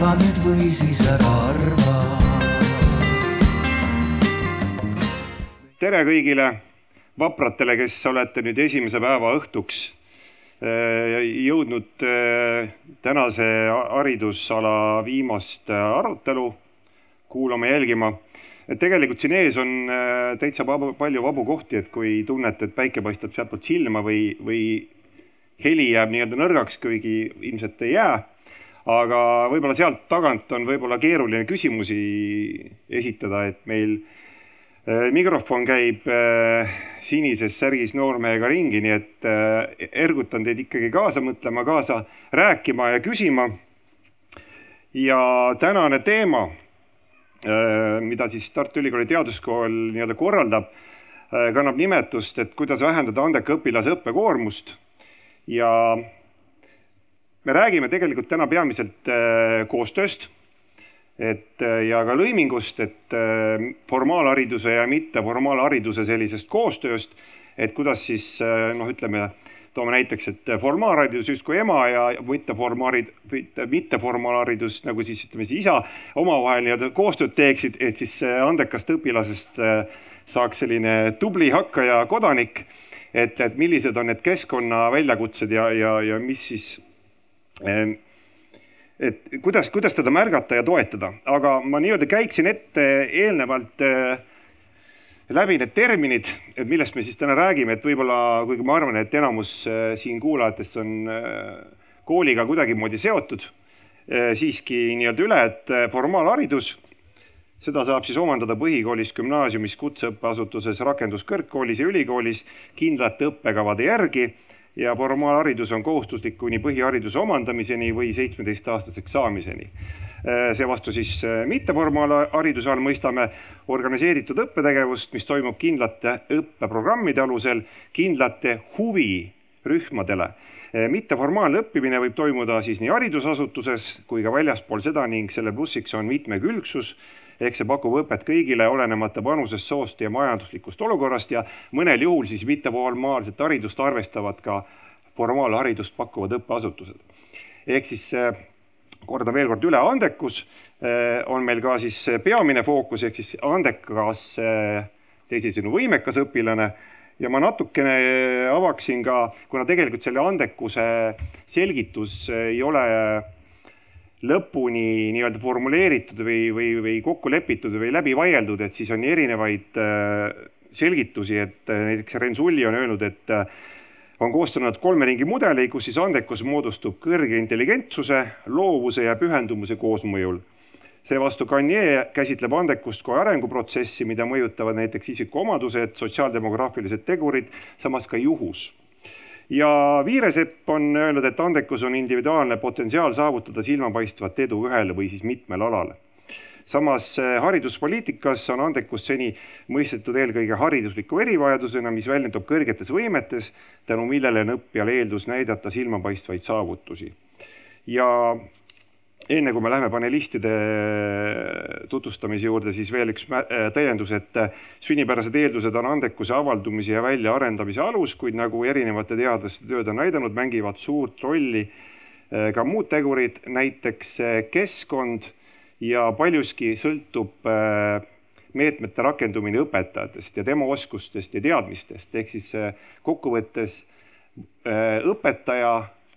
arva nüüd või siis ära arva. tere kõigile vapratele, kes olete nüüd esimese päeva õhtuks äh, jõudnud äh, tänase haridusala viimast arutelu kuulama, jälgima. et tegelikult siin ees on äh, täitsa vabu, palju vabu kohti, et kui tunnete, et päike paistab sealtpoolt silma või, või heli jääb nii-öelda nõrgaks, kuigi ilmselt ei jää. Aga võib-olla sealt tagant on võib-olla keeruline küsimusi esitada, et meil äh, mikrofon käib äh, sinises särgis noormehega ringi, nii et ergutan teid ikkagi kaasa mõtlema, kaasa rääkima ja küsima. ja tänane teema mida siis Tartu Ülikooli Teaduskool nii-öelda korraldab, kannab nimetust, et kuidas vähendada andeka õpilase õppekoormust. ja me räägime tegelikult täna peamiselt äh, koostööst, et ja ka lõimingust, et formaalhariduse ja mitteformaalhariduse sellisest koostööst, et kuidas siis noh, ütleme toome näiteks, et formaalharidus justkui ema ja mitteformaalharid-, mitteformaalharidus nagu siis ütleme siis isa omavahel nii-öelda koostööd teeksid, et siis andekast õpilasest äh, saaks selline tubli hakkaja kodanik. et, et millised on need keskkonna väljakutsed ja, ja, ja mis siis äh, et kuidas, kuidas teda märgata ja toetada, aga ma nii-öelda käiksin ette eelnevalt äh, läbi need terminid, et millest me siis täna räägime, et võib-olla, kuigi ma arvan, et enamus äh, siin kuulajatest on äh, kooliga kuidagimoodi seotud, siiski nii-öelda üle, et formaalharidus, seda saab siis omandada põhikoolis, gümnaasiumis, kutseõppeasutuses, rakenduskõrgkoolis ja ülikoolis kindlate õppekavade järgi ja formaalharidus on kohustuslik kuni põhihariduse omandamiseni või seitsmeteistaastaseks saamiseni. Äh, seevastu siis äh, mitteformaalhariduse all mõistame organiseeritud õppetegevust, mis toimub kindlate õppeprogrammide alusel kindlate huvirühmadele äh, mitteformaalne õppimine võib toimuda siis nii haridusasutuses kui ka väljaspool seda ning selle plussiks on mitmekülgsus ehk see pakub õpet kõigile, olenemata vanusest, soost ja majanduslikust olukorrast ja mõnel juhul siis mitteformaalset haridust arvestavad ka formaalharidust pakkuvad õppeasutused. ehk siis eh, kordan veel kord üle, andekus eh, on meil ka siis peamine fookus ehk siis andekas, eh, teisisõnu võimekas õpilane ja ma natukene avaksin ka, kuna tegelikult selle andekuse selgitus ei ole lõpuni nii-öelda formuleeritud või, või, või kokku lepitud või läbi vaieldud, et siis on erinevaid äh, selgitusi, et äh, näiteks Rensulli on öelnud, et äh, on koostanud kolme ringi mudeli, kus siis andekus moodustub kõrge intelligentsuse, loovuse ja pühendumuse koosmõjul. seevastu Kanye käsitleb andekust kui arenguprotsessi, mida mõjutavad näiteks isikuomadused, sotsiaaldemograafilised tegurid, samas ka juhus ja Viiresepp on öelnud, et andekus on individuaalne potentsiaal saavutada silmapaistvat edu ühel või siis mitmel alal. samas eh, hariduspoliitikas on andekust seni mõistetud eelkõige haridusliku erivajadusena, mis väljendub kõrgetes võimetes, tänu millele on õppijal eeldus näidata silmapaistvaid saavutusi. ja enne kui me läheme panelistide tutvustamise juurde, siis veel üks äh, täiendus, et äh, sünnipärased eeldused on andekuse avaldumise ja väljaarendamise alus, kuid nagu erinevate teadlaste tööd on näidanud, mängivad suurt rolli äh, ka muud tegurid, näiteks keskkond ja paljuski sõltub meetmete rakendumine õpetajatest ja tema oskustest ja teadmistest, ehk siis kokkuvõttes õpetaja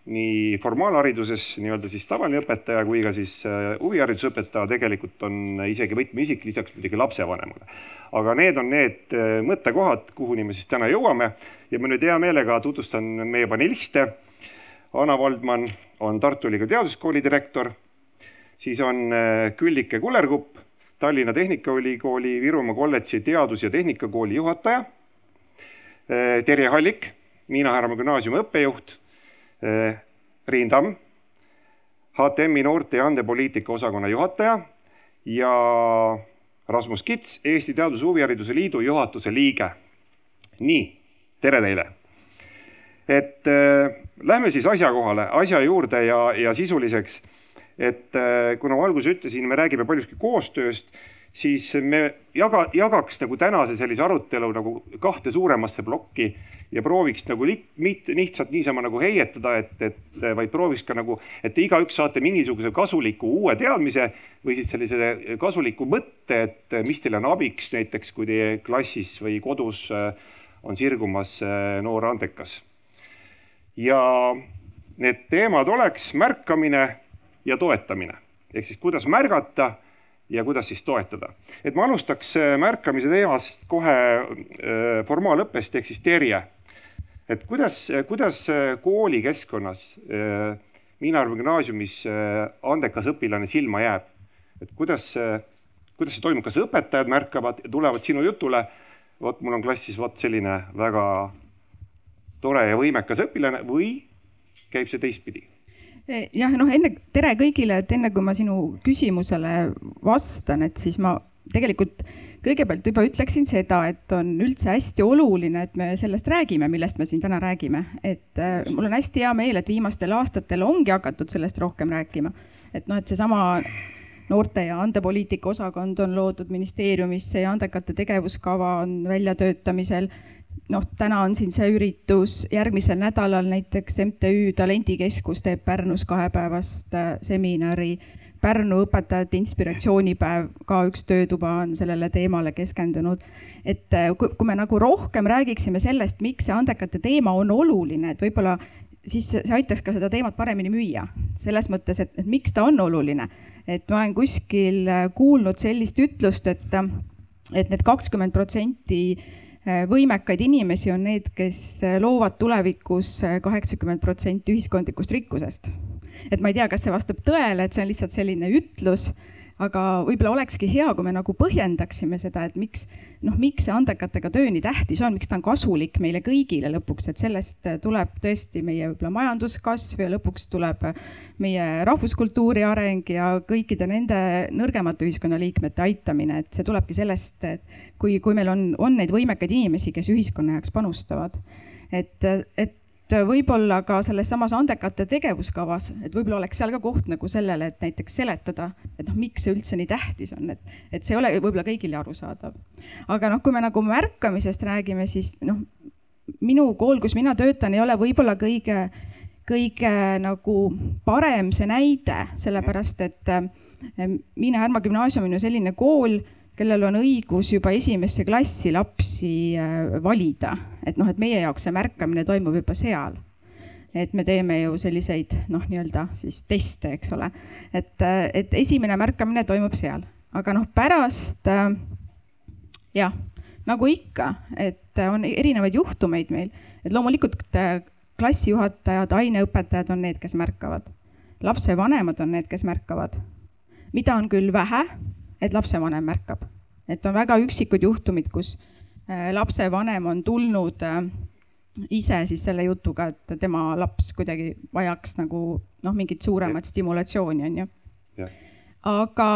nii formaalhariduses nii-öelda siis tavaline õpetaja kui ka siis äh, huvihariduse õpetaja tegelikult on isegi võtmeisik, lisaks muidugi lapsevanemale. aga need on need äh, mõttekohad, kuhuni me siis täna jõuame ja ma nüüd hea meelega tutvustan meie paneliste. Anna Valdman on Tartu Ülikooli Teaduskooli direktor, siis on äh, Küllike Kullerkupp, Tallinna Tehnikaülikooli Virumaa kolledži teadus- ja tehnikakooli juhataja. Terje Hallik, Miina Härma gümnaasiumi õppejuht Riin Tamm, HTM-i noorte ja andepoliitika osakonna juhataja ja Rasmus Kits, Eesti Teadus- ja Huvihariduse Liidu juhatuse liige. nii, tere teile. et äh, lähme siis asja kohale, asja juurde ja, ja sisuliseks. et äh, kuna ma alguses ütlesin, me räägime paljuski koostööst, siis me jaga, jagaks nagu tänase sellise arutelu nagu kahte suuremasse plokki ja prooviks nagu mitte lihtsalt niisama nagu heietada, et, et vaid prooviks ka nagu, et igaüks saate mingisuguse kasuliku uue teadmise või siis sellise kasuliku mõtte, et mis teile on abiks näiteks, kui teie klassis või kodus on sirgumas noor andekas. ja need teemad oleks märkamine ja toetamine ehk siis kuidas märgata ja kuidas siis toetada. et ma alustaks äh, märkamise teemast kohe äh, formaalõppest ehk siis terje. et kuidas, kuidas äh, koolikeskkonnas Miinarva gümnaasiumis andekas õpilane silma jääb, et kuidas, kuidas see toimub, kas õpetajad märkavad ja tulevad sinu jutule, vot mul on klassis vot selline väga tore ja võimekas õpilane või käib see teistpidi jah, noh, enne, tere kõigile, et enne kui ma sinu küsimusele vastan, et siis ma tegelikult kõigepealt juba ütleksin seda, et on üldse hästi oluline, et me sellest räägime, millest me siin täna räägime. et äh, mul on hästi hea meel, et viimastel aastatel ongi hakatud sellest rohkem rääkima. et noh, et seesama noorte ja andepoliitika osakond on loodud ministeeriumisse ja andekate tegevuskava on väljatöötamisel noh, täna on siin see üritus, järgmisel nädalal näiteks MTÜ Talendikeskus teeb Pärnus kahepäevast äh, seminari. Pärnu õpetajate inspiratsioonipäev, ka üks töötuba on sellele teemale keskendunud. et äh, kui, kui me nagu rohkem räägiksime sellest, miks see andekate teema on oluline, et võib-olla siis see aitaks ka seda teemat paremini müüa. selles mõttes, et, et miks ta on oluline. et ma olen kuskil äh, kuulnud sellist ütlust, et, et need kakskümmend protsenti võimekaid inimesi on need, kes äh, loovad tulevikus äh, kaheksakümmend protsenti ühiskondlikust rikkusest. et ma ei tea, kas see vastab tõele, et see on lihtsalt selline ütlus aga võib-olla olekski hea, kui me nagu põhjendaksime seda, et miks, noh, miks see andekatega töö nii tähtis on, miks ta on kasulik meile kõigile lõpuks, et sellest tuleb tõesti meie võib-olla majanduskasv ja lõpuks tuleb meie rahvuskultuuri areng ja kõikide nende nõrgemate ühiskonnaliikmete aitamine, et see tulebki sellest, et kui, kui meil on, on neid võimekaid inimesi, kes ühiskonna jaoks panustavad. et, et et võib-olla ka selles samas andekate tegevuskavas, et võib-olla oleks seal ka koht nagu sellele, et näiteks seletada, et noh, miks see üldse nii tähtis on, et, et see ei ole võib-olla kõigile arusaadav. aga noh, kui me nagu märkamisest räägime, siis noh, minu kool, kus mina töötan, ei ole võib-olla kõige, kõige nagu parem see näide, sellepärast et eh, Miina Härma gümnaasium on ju selline kool kellel on õigus juba esimesse klassi lapsi äh, valida. et noh, et meie jaoks see märkamine toimub juba seal. et me teeme ju selliseid noh, nii-öelda siis teste, eks ole. et, äh, et esimene märkamine toimub seal, aga noh, pärast äh, jah, nagu ikka, et on erinevaid juhtumeid meil, et loomulikult klassijuhatajad, aineõpetajad on need, kes märkavad. lapsevanemad on need, kes märkavad. mida on küll vähe et lapsevanem märkab. et on väga üksikud juhtumid, kus äh, lapsevanem on tulnud äh, ise siis selle jutuga, et tema laps kuidagi vajaks nagu noh, mingit suuremat stimulatsiooni, on ju. aga,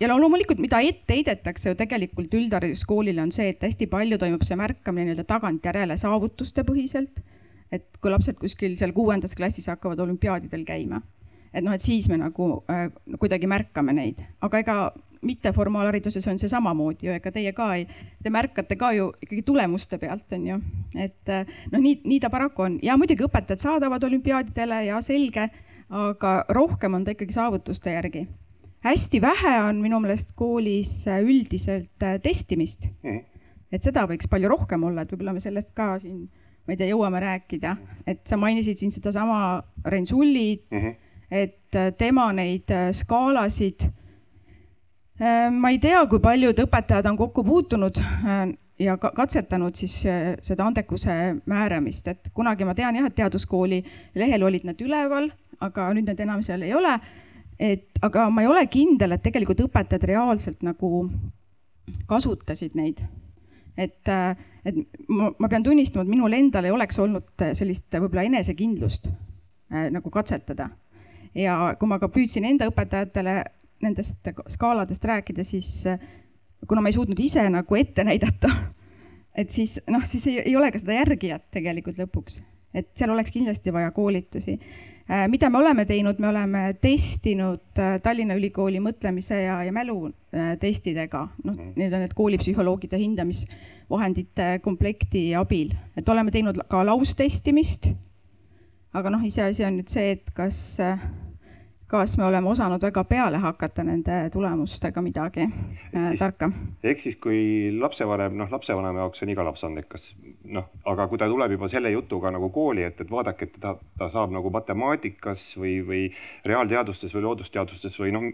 ja no loomulikult, mida ette heidetakse ju tegelikult üldhariduskoolile, on see, et hästi palju toimub see märkamine nii-öelda tagantjärele saavutuste põhiselt. et kui lapsed kuskil seal kuuendas klassis hakkavad olümpiaadidel käima, et noh, et siis me nagu äh, kuidagi märkame neid, aga ega mitteformaalhariduses on see samamoodi ju, ega teie ka ei, te märkate ka ju ikkagi tulemuste pealt, on ju. et noh, nii, nii ta paraku on ja muidugi õpetajad saadavad olümpiaadidele ja selge, aga rohkem on ta ikkagi saavutuste järgi. hästi vähe on minu meelest koolis eh, üldiselt eh, testimist. Mhm. et seda võiks palju rohkem olla, et võib-olla me sellest ka siin, ma ei tea, jõuame rääkida, et sa mainisid siin sedasama Rein Sulli mm, -hmm. et tema neid skaalasid ma ei tea, kui paljud õpetajad on kokku puutunud äh, ja katsetanud siis äh, seda andekuse määramist, et kunagi ma tean jah, et teaduskooli lehel olid need üleval, aga nüüd need enam seal ei ole. et aga ma ei ole kindel, et tegelikult õpetajad reaalselt nagu kasutasid neid. et, et ma, ma pean tunnistama, et minul endal ei oleks olnud sellist võib-olla enesekindlust nagu katsetada. ja kui ma ka püüdsin enda õpetajatele nendest skaaladest rääkida, siis äh, kuna ma ei suutnud ise nagu ette näidata, et siis noh, siis ei, ei ole ka seda järgijat tegelikult lõpuks. et seal oleks kindlasti vaja koolitusi Äh, mida me oleme teinud, me oleme testinud äh, Tallinna Ülikooli mõtlemise ja, ja mälu äh, testidega, noh, need on need koolipsühholoogide hindamisvahendite komplekti abil, et oleme teinud ka laustestimist. aga noh, iseasi on nüüd see, et kas kas me oleme osanud väga peale hakata nende tulemustega midagi äh, tarka? ehk siis, kui lapsevanem, noh, lapsevanema jaoks on iga laps andekas, noh, aga kui ta tuleb juba selle jutuga nagu kooli, et, et vaadake, et ta, ta saab nagu matemaatikas või, või reaalteadustes või loodusteadustes või noh,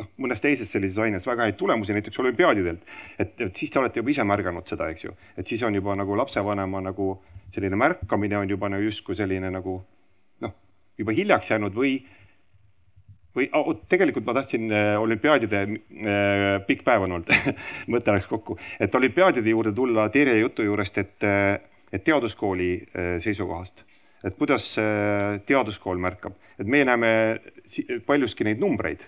noh, mõnes teises sellises aines väga häid tulemusi, näiteks olümpiaadidelt. et, et siis te olete juba ise märganud seda, eks ju, et siis on juba nagu lapsevanema nagu selline märkamine on juba nagu justkui selline nagu noh, juba hiljaks jäänud või või oh, tegelikult ma tahtsin äh, olümpiaadide äh,, pikk päev on olnud mõte läks kokku, et olümpiaadide juurde tulla Terje jutu juurest, et, äh, et teaduskooli seisukohast, et kuidas teaduskool märkab, et me näeme paljuski neid numbreid,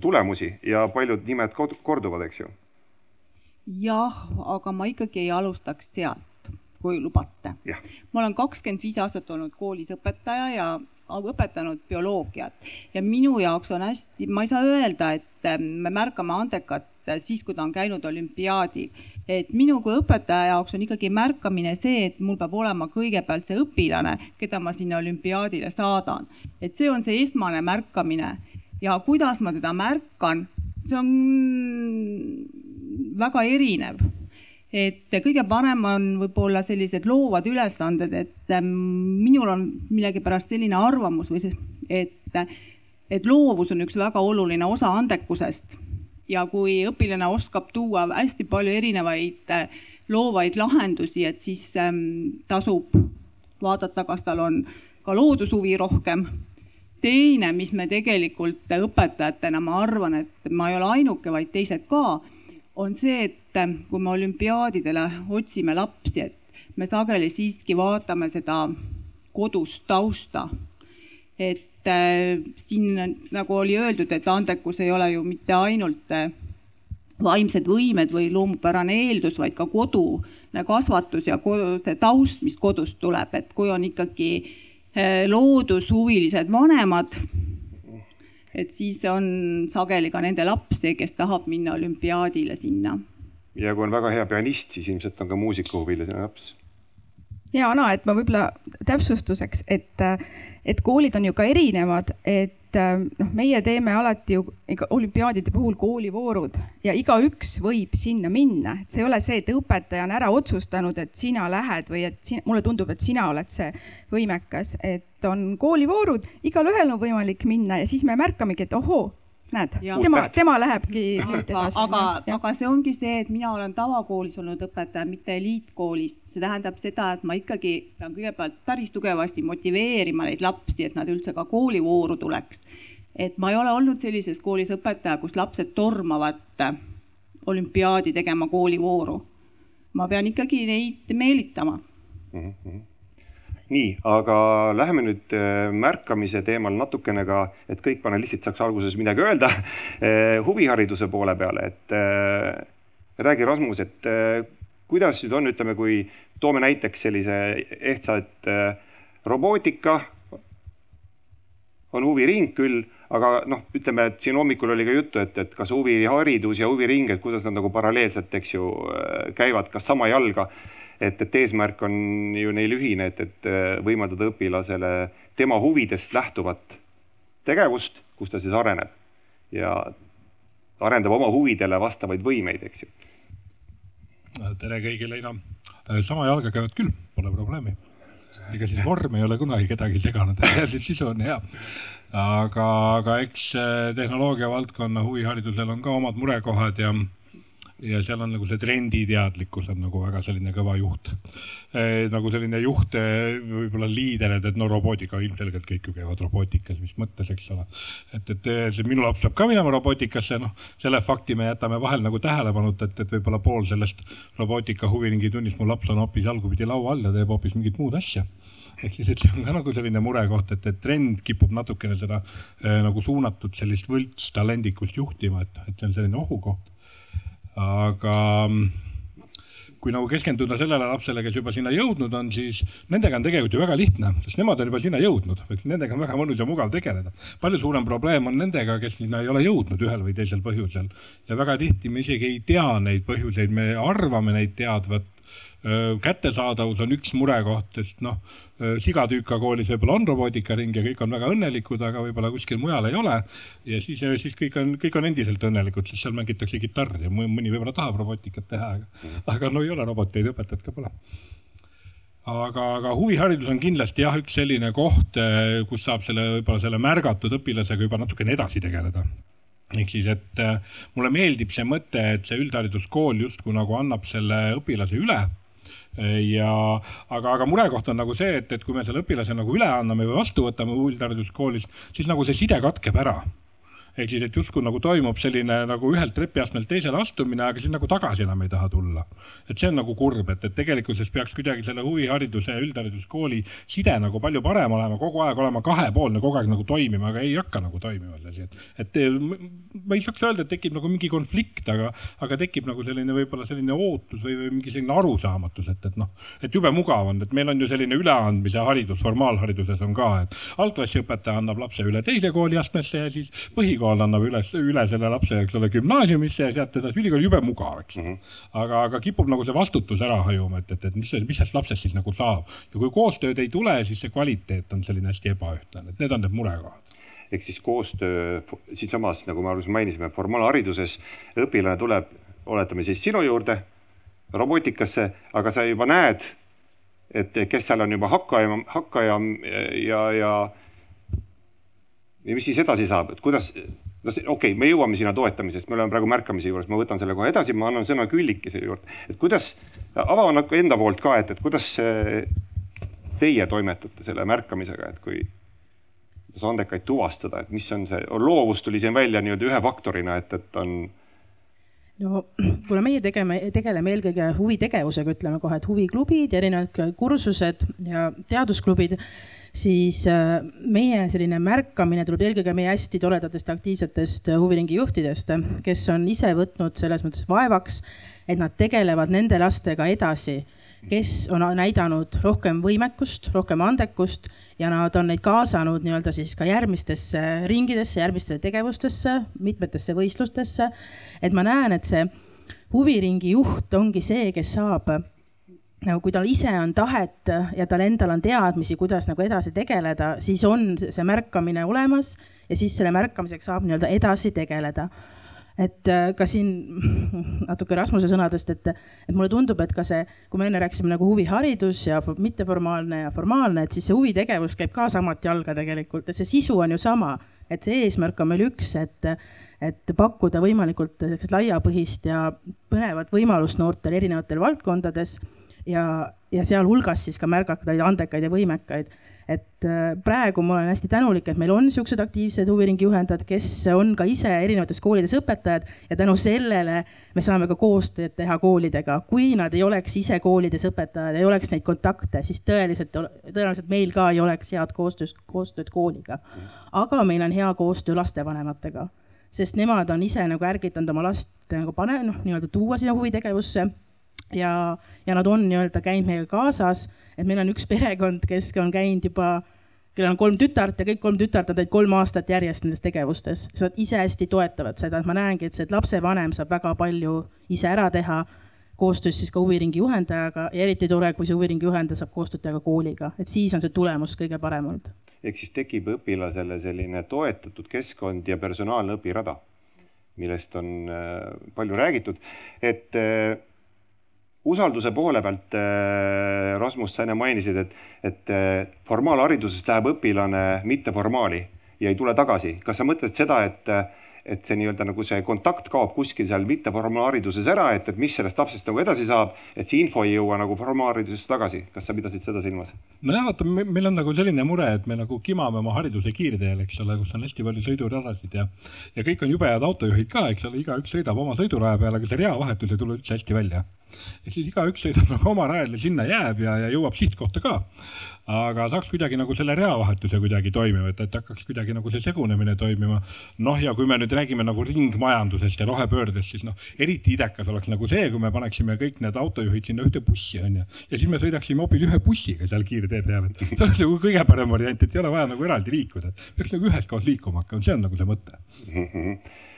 tulemusi ja paljud nimed korduvad, eks ju. jah, aga ma ikkagi ei alustaks sealt, kui lubate. ma olen kakskümmend viis aastat olnud koolis õpetaja ja õpetanud bioloogiat ja minu jaoks on hästi, ma ei saa öelda, et ähm, me märkame andekat siis, kui ta on käinud olümpiaadil. et minu kui õpetaja jaoks on ikkagi märkamine see, et mul peab olema kõigepealt see õpilane, keda ma sinna olümpiaadile saadan. et see on see esmane märkamine ja kuidas ma teda märkan, see on väga erinev et kõige parem on võib-olla sellised loovad ülesanded, et ähm, minul on millegipärast selline arvamus või see, et, et loovus on üks väga oluline osa andekusest. ja kui õpilane oskab tuua hästi palju erinevaid äh, loovaid lahendusi, et siis ähm, tasub vaadata, kas tal on ka loodushuvi rohkem teine, mis me tegelikult õpetajatena, ma arvan, et ma ei ole ainuke, vaid teised ka on see, et kui me olümpiaadidele otsime lapsi, et me sageli siiski vaatame seda kodust tausta. et äh, siin nagu oli öeldud, et andekus ei ole ju mitte ainult äh, vaimsed võimed või loomupärane eeldus, vaid ka kodune kasvatus ja see taust, mis kodust tuleb, et kui on ikkagi äh, loodushuvilised vanemad et siis on sageli ka nende lapsi, kes tahab minna olümpiaadile sinna. ja kui on väga hea pianist, siis ilmselt on ka muusikahuviline laps. ja Ana, et ma võib-olla täpsustuseks, et, et koolid on ju ka erinevad, et et äh, noh, meie teeme alati ju olümpiaadide puhul koolivoorud ja igaüks võib sinna minna, et see ei ole see, et õpetaja on ära otsustanud, et sina lähed või et sina, mulle tundub, et sina oled see võimekas, et on koolivoorud, igalühel on võimalik minna ja siis me märkamegi, et ohoo näed, tema, tema lähebki nüüd edasi. aga, aga see ongi see, et mina olen tavakoolis olnud õpetaja, mitte eliitkoolis. see tähendab seda, et ma ikkagi pean kõigepealt päris tugevasti motiveerima neid lapsi, et nad üldse ka koolivooru tuleks. et ma ei ole olnud sellises koolis õpetaja, kus lapsed tormavad olümpiaadi tegema koolivooru. ma pean ikkagi neid meelitama mm. -hmm nii, aga läheme nüüd äh, märkamise teemal natukene ka, et kõik panelistid saaks alguses midagi öelda äh, huvihariduse poole peale, et äh, räägi, Rasmus, et kuidas nüüd on, ütleme, kui toome näiteks sellise ehtsa, et robootika on huviring küll, aga noh, ütleme, et siin hommikul oli ka juttu, et, et kas huviharidus ja huviring, et kuidas nad nagu paralleelselt, eks ju, käivad, kas sama jalga et, et eesmärk on ju neil ühine, et, et äh, võimaldada õpilasele tema huvidest lähtuvat tegevust, kus ta siis areneb ja arendab oma huvidele vastavaid võimeid, eks ju. tere kõigile, Ina. sama jalga käivad küll, pole probleemi. ega siis vorm ei ole kunagi kedagi seganud, sisu on hea. aga, aga eks äh, tehnoloogia valdkonna huviharidusel on ka omad murekohad ja ja seal on nagu see trenditeadlikkus on nagu väga selline kõva juht e,. nagu selline juht, võib-olla liider, et, et no robootika, ilmselgelt kõik ju käivad robootikas, mis mõttes, eks ole. et, et see minu laps peab ka minema robootikasse, noh, selle fakti me jätame vahel nagu tähelepanuta, et, et võib-olla pool sellest robootika huviringi tunnist mu laps on hoopis jalgupidi laua all ja teeb hoopis mingit muud asja ehk siis, et see on ka nagu selline murekoht, et, et trend kipub natukene seda äh, nagu suunatud sellist võltstalendikust juhtima, et, et see on selline ohukoht aga kui nagu keskenduda sellele lapsele, kes juba sinna jõudnud on, siis nendega on tegelikult ju väga lihtne, sest nemad on juba sinna jõudnud, nendega on väga mõnus ja mugav tegeleda. palju suurem probleem on nendega, kes sinna ei ole jõudnud ühel või teisel põhjusel ja väga tihti me isegi ei tea neid põhjuseid, me arvame neid teadvat kättesaadavus on üks murekoht, sest noh, sigatüüka koolis võib-olla on robootikaring ja kõik on väga õnnelikud, aga võib-olla kuskil mujal ei ole. ja siis, siis kõik on, kõik on endiselt õnnelikud, sest seal mängitakse kitarri ja mõni võib-olla tahab robootikat teha, aga, aga no ei ole roboteid, õpetajat ka pole aga, aga huviharidus on kindlasti jah, üks selline koht, kus saab selle, võib-olla selle märgatud õpilasega juba natukene edasi tegeleda ehk siis, et mulle meeldib see mõte, et see üldhariduskool justkui nagu annab selle õpilase üle. Ja aga, aga murekoht on nagu see, et, et kui me selle õpilase nagu üle anname või vastu võtame üldhariduskoolis, siis nagu see side katkeb ära ehk siis, et justkui nagu toimub selline nagu ühelt trepiastmelt teisele astumine, aga siis nagu tagasi enam ei taha tulla. et see on nagu kurb, et, et tegelikkuses peaks kuidagi selle huvihariduse ja üldhariduskooli side nagu palju parem olema, kogu aeg olema kahepoolne, kogu aeg nagu toimima, aga ei hakka nagu toimima see asi, et, et ma ei saaks öelda, et tekib nagu mingi konflikt, aga, aga tekib nagu selline võib-olla selline ootus või, või mingi selline arusaamatus, et, et noh, et jube mugav on, et meil on ju selline üleandmise haridus, formaalhariduses on ka, et algklassiõpetaja annab lapse üle teise kooliastmesse ja siis põhikooli ülikool annab üles, üle selle lapse, eks ole, gümnaasiumisse ja sealt edasi ülikool jube mugav, eks mm. -hmm. aga, aga kipub nagu see vastutus ära hajuma, et, et, et mis, mis sellest lapsest siis nagu saab. ja kui koostööd ei tule, siis see kvaliteet on selline hästi ebaühtlane, et need on need murekohad ehk siis koostöö siinsamas, nagu me alguses mainisime, formaalhariduses õpilane tuleb, oletame siis sinu juurde robootikasse, aga sa juba näed, et kes seal on juba hakkaja, hakkaja ja, ja ja mis siis edasi saab, et kuidas, no okei okay,, me jõuame sinna toetamisest, me oleme praegu märkamise juures, ma võtan selle kohe edasi, ma annan sõna Küllikesele juurde, et kuidas, ava natuke enda poolt ka, et, et kuidas teie toimetate selle märkamisega, et kui kuidas andekaid tuvastada, et mis on see, loovus tuli siin välja nii-öelda ühe faktorina, et, et on no kuna meie tegeme, tegeleme eelkõige huvitegevusega, ütleme kohe, et huviklubid ja erinevad kursused ja teadusklubid siis äh, meie selline märkamine tuleb eelkõige meie hästi toredatest aktiivsetest äh, huviringi juhtidest, kes on ise võtnud selles mõttes vaevaks, et nad tegelevad nende lastega edasi, kes on näidanud rohkem võimekust, rohkem andekust ja nad on neid kaasanud nii-öelda siis ka järgmistesse ringidesse, järgmistesse tegevustesse, mitmetesse võistlustesse. et ma näen, et see huviringi juht ongi see, kes saab nagu kui tal ise on tahet ja tal endal on teadmisi, kuidas nagu edasi tegeleda, siis on see märkamine olemas ja siis selle märkamisega saab nii-öelda edasi tegeleda. et äh, ka siin natuke Rasmuse sõnadest, et, et mulle tundub, et ka see, kui me enne rääkisime nagu huviharidus ja mitteformaalne ja formaalne, et siis see huvitegevus käib ka samat jalga tegelikult, et see sisu on ju sama, et see eesmärk on meil üks, et et pakkuda võimalikult laiapõhist ja põnevat võimalust noortele erinevatel valdkondades ja, ja sealhulgas siis ka märgakaid, andekaid ja võimekaid. et äh, praegu ma olen hästi tänulik, et meil on siuksed aktiivsed huviringi juhendajad, kes on ka ise erinevates koolides õpetajad ja tänu sellele me saame ka koostööd teha koolidega. kui nad ei oleks ise koolides õpetajad, ei oleks neid kontakte, siis tõeliselt, tõenäoliselt meil ka ei oleks head koostöös, koostööd kooliga. aga meil on hea koostöö lastevanematega, sest nemad on ise nagu ärgitanud oma last nagu pane, noh, nii-öelda tuua sinna huvitegevusse ja, ja nad on nii-öelda käinud meiega kaasas, et meil on üks perekond, kes on käinud juba, kellel on kolm tütart ja kõik kolm tütart on teinud kolm aastat järjest nendes tegevustes. Nad ise hästi toetavad seda, et ma näengi, et see lapsevanem saab väga palju ise ära teha koostöös siis ka huviringi juhendajaga ja eriti tore, kui see huviringi juhendaja saab koostööd teha ka kooliga, et siis on see tulemus kõige parem olnud. ehk siis tekib õpilasele selline toetatud keskkond ja personaalne õpirada, millest on äh, palju räägitud, et äh, usalduse poole pealt, äh, Rasmus, sa enne mainisid, et, et äh, formaalharidusest läheb õpilane mitteformaali ja ei tule tagasi. kas sa mõtled seda, et, et see nii-öelda nagu see kontakt kaob kuskil seal mitteformaalhariduses ära, et, et mis sellest lapsest nagu edasi saab, et see info ei jõua nagu formaalharidusest tagasi, kas sa pidasid seda silmas? nojah, vaata, meil on nagu selline mure, et me nagu kimame oma hariduse kiirteel, eks ole, kus on hästi palju sõiduradasid ja, ja kõik on jube head autojuhid ka, eks ole, igaüks sõidab oma sõiduraja peal, aga see reavahetus ei tule üldse hästi välja ehk siis igaüks sõidab nagu oma rajale, sinna jääb ja, ja jõuab sihtkohta ka. aga saaks kuidagi nagu selle reavahetuse kuidagi toimima, et, et hakkaks kuidagi nagu see segunemine toimima. noh, ja kui me nüüd räägime nagu ringmajandusest ja rohepöördest, siis noh, eriti idekas oleks nagu see, kui me paneksime kõik need autojuhid sinna ühte bussi onju. ja siis me sõidaksime hoopis ühe bussiga seal kiirtee peal, et see oleks nagu kõige parem variant, et ei ole vaja nagu eraldi liikuda. peaks nagu üheskoos liikuma hakkama, see on nagu see mõte mm. -hmm.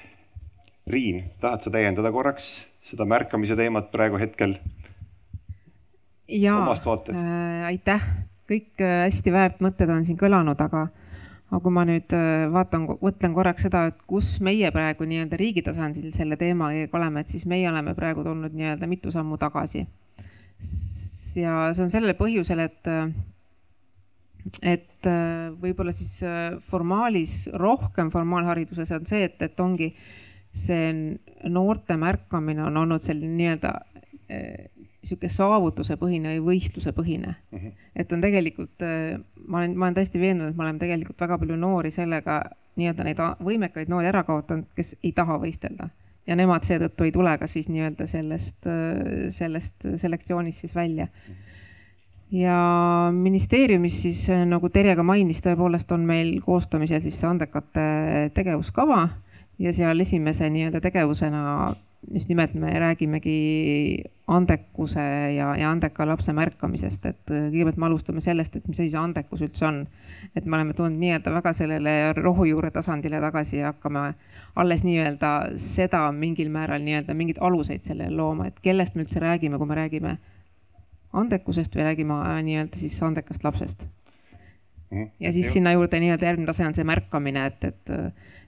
Riin, tahad sa täiendada korraks seda märkamise teemat praegu hetkel? vaates äh,? aitäh kõik äh, hästi väärt mõtted on siin kõlanud, aga, aga kui ma nüüd äh, vaatan, mõtlen korraks seda, et kus meie praegu nii-öelda riigi tasandil selle teemaga oleme, et siis meie oleme praegu tulnud nii-öelda mitu sammu tagasi. ja see on sellel põhjusel, et, et äh, võib-olla siis formaalis, rohkem formaalhariduses on see, et, et ongi see noorte märkamine on olnud selline nii-öelda sihuke saavutusepõhine või võistlusepõhine mm. -hmm. et on tegelikult, äh, ma olen, ma olen täiesti veendunud, et me oleme tegelikult väga palju noori sellega nii-öelda neid võimekaid noori ära kaotanud, kes ei taha võistelda ja nemad seetõttu ei tule ka siis nii-öelda sellest, äh, sellest selektsioonist siis välja. ja ministeeriumis siis nagu Terje ka mainis, tõepoolest on meil koostamisel siis see andekate tegevuskava ja seal esimese nii-öelda tegevusena just nimelt me räägimegi andekuse ja, ja andeka lapse märkamisest, et äh, kõigepealt me alustame sellest, et mis asi see andekus üldse on. et me oleme tulnud nii-öelda väga sellele rohujuure tasandile tagasi ja hakkame alles nii-öelda seda mingil määral nii-öelda mingeid aluseid sellele looma, et kellest me üldse räägime, kui me räägime andekusest või räägime äh, nii-öelda siis andekast lapsest Mhm. ja siis sinna juurde nii-öelda järgmine tase on see märkamine, et, et,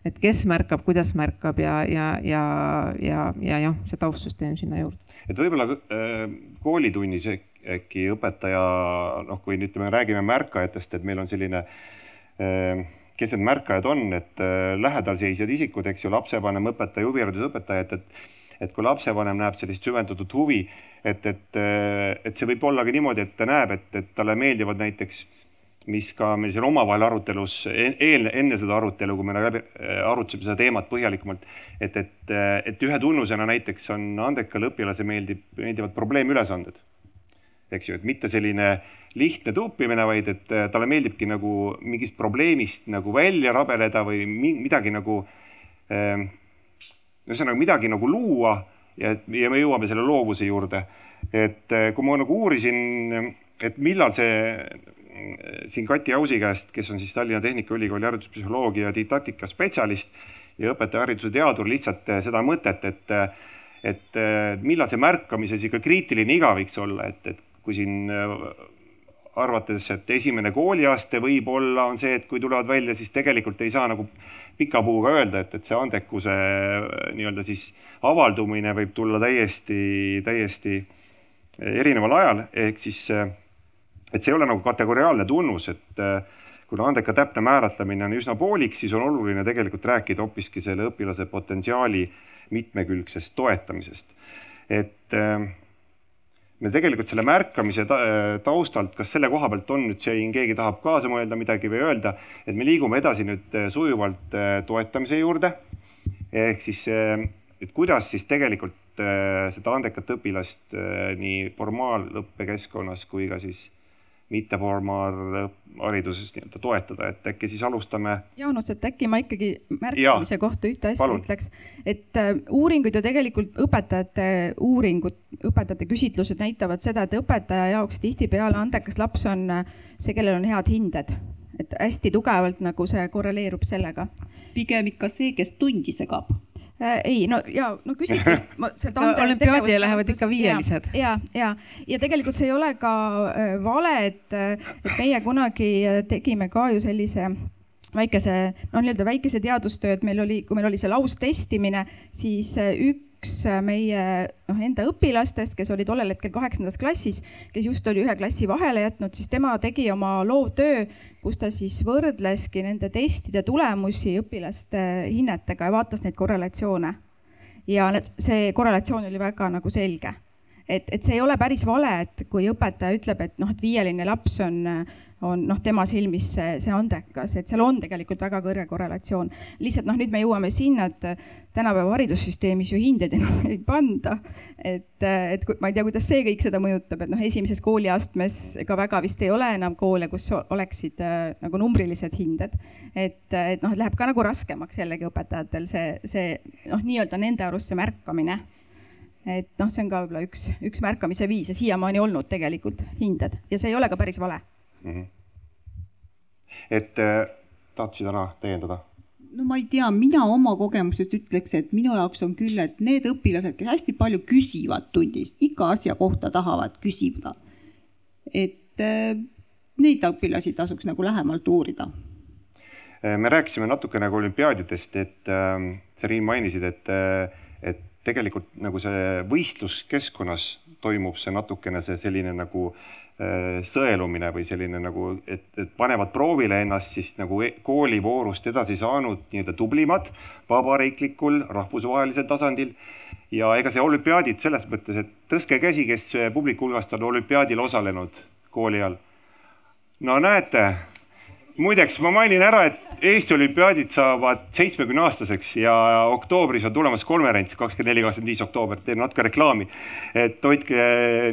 et kes märkab, kuidas märkab ja, ja, ja, ja, ja jah, see taustsüsteem sinna juurde. et võib-olla äh, koolitunnis äkki õpetaja, noh, kui nüüd me räägime märkajatest, et meil on selline äh, kes need märkajad on, et äh, lähedalseisjad isikud, eks ju, lapsevanem, õpetaja, huviharidusõpetaja, et, et et kui lapsevanem näeb sellist süvendatud huvi, et, et, et see võib olla ka niimoodi, et ta näeb, et, et talle meeldivad näiteks mis ka meil siin omavahel arutelus eel, enne seda arutelu, kui me läbi arutasime seda teemat põhjalikumalt, et, et, et ühe tunnusena näiteks on andekale õpilasele meeldib, meeldivad probleemülesanded. eks ju, et mitte selline lihtne tuupimine, vaid et talle meeldibki nagu mingist probleemist nagu välja rabeleda või midagi nagu eh,, ühesõnaga midagi nagu luua ja, ja me jõuame selle loovuse juurde. et kui ma nagu uurisin, et millal see siin Kati Ausi käest, kes on siis Tallinna Tehnikaülikooli hariduspsühholoogia didaktika spetsialist ja õpetajahariduse teadur, lihtsalt eh, seda mõtet, et, eh, et eh, millal see märkamise sihuke kriitiline iga võiks olla, et, et kui siin arvates, et esimene kooliaste võib-olla on see, et kui tulevad välja, siis tegelikult ei saa nagu pika puuga öelda, et, et see andekuse nii-öelda siis avaldumine võib tulla täiesti, täiesti erineval ajal, ehk siis et see ei ole nagu kategoriaalne tunnus, et äh, kuna andeka täpne määratlemine on üsna poolik, siis on oluline tegelikult rääkida hoopiski selle õpilase potentsiaali mitmekülgsest toetamisest. et äh, me tegelikult selle märkamise taustalt, kas selle koha pealt on nüüd siin keegi tahab kaasa mõelda midagi või öelda, et me liigume edasi nüüd äh, sujuvalt toetamise juurde. ehk siis, et kuidas siis tegelikult seda andekat õpilast nii formaalõppekeskkonnas kui ka siis mitteformaalhariduses nii-öelda toetada, et äkki siis alustame. Jaanus, et äkki ma ikkagi märkamise ja, kohta ühte asja palun. ütleks, et äh, uuringud ja tegelikult õpetajate uuringud, õpetajate küsitlused näitavad seda, et õpetaja jaoks tihtipeale andekas laps on äh, see, kellel on head hinded et hästi tugevalt nagu see korreleerub sellega. pigem ikka see, kes tundi segab. Ei, no ja no küsitlust sealt no, olümpiaadile lähevad ikka viielised. ja, ja, ja tegelikult see ei ole ka äh, vale, et, et meie kunagi tegime ka ju sellise väikese, no nii-öelda väikese teadustöö, et meil oli, kui meil oli see laustestimine, siis üks üks meie noh, enda õpilastest, kes oli tollel hetkel kaheksandas klassis, kes just oli ühe klassi vahele jätnud, siis tema tegi oma loovtöö kus ta siis võrdleski nende testide tulemusi õpilaste hinnetega ja vaatas neid korrelatsioone. ja see korrelatsioon oli väga nagu selge. et, et see ei ole päris vale, et kui õpetaja ütleb, et noh, et viieline laps on on noh, tema silmis see, see andekas, et seal on tegelikult väga kõrge korrelatsioon. lihtsalt noh, nüüd me jõuame sinna, et tänapäeva haridussüsteemis ju hindeid enam ei panda. et, et ma ei tea, kuidas see kõik seda mõjutab, et noh, esimeses kooliastmes ega väga vist ei ole enam koole, kus oleksid äh, nagu numbrilised hinded. et, et noh, läheb ka nagu raskemaks jällegi õpetajatel see, see noh, nii-öelda nende arust see märkamine et noh, see on ka võib-olla üks, üks märkamise viis ja siiamaani olnud tegelikult hinded ja see ei ole ka päris vale mm. -hmm. et äh, tahtsid Ana täiendada? no ma ei tea, mina oma kogemusest ütleks, et minu jaoks on küll, et need õpilased, kes hästi palju küsivad tunnis, iga asja kohta tahavad küsida. et äh, neid õpilasi tasuks nagu lähemalt uurida. Äh, me rääkisime natuke nagu olümpiaadidest, et äh, sa Riin mainisid, et, et tegelikult nagu see võistluskeskkonnas toimub see natukene see selline nagu äh, sõelumine või selline nagu, et, et panevad proovile ennast siis nagu e-, koolivoorust edasi saanud nii-öelda tublimad vabariiklikul, rahvusvahelisel tasandil. ja ega see olümpiaadid selles mõttes, et tõstke käsi, kes publiku hulgast on olümpiaadil osalenud kooli ajal. no näete muideks ma mainin ära, et Eesti olümpiaadid saavad seitsmekümne aastaseks ja oktoobris on tulemas konverents, kakskümmend neli, kakskümmend viis oktoober, teen natuke reklaami. et hoidke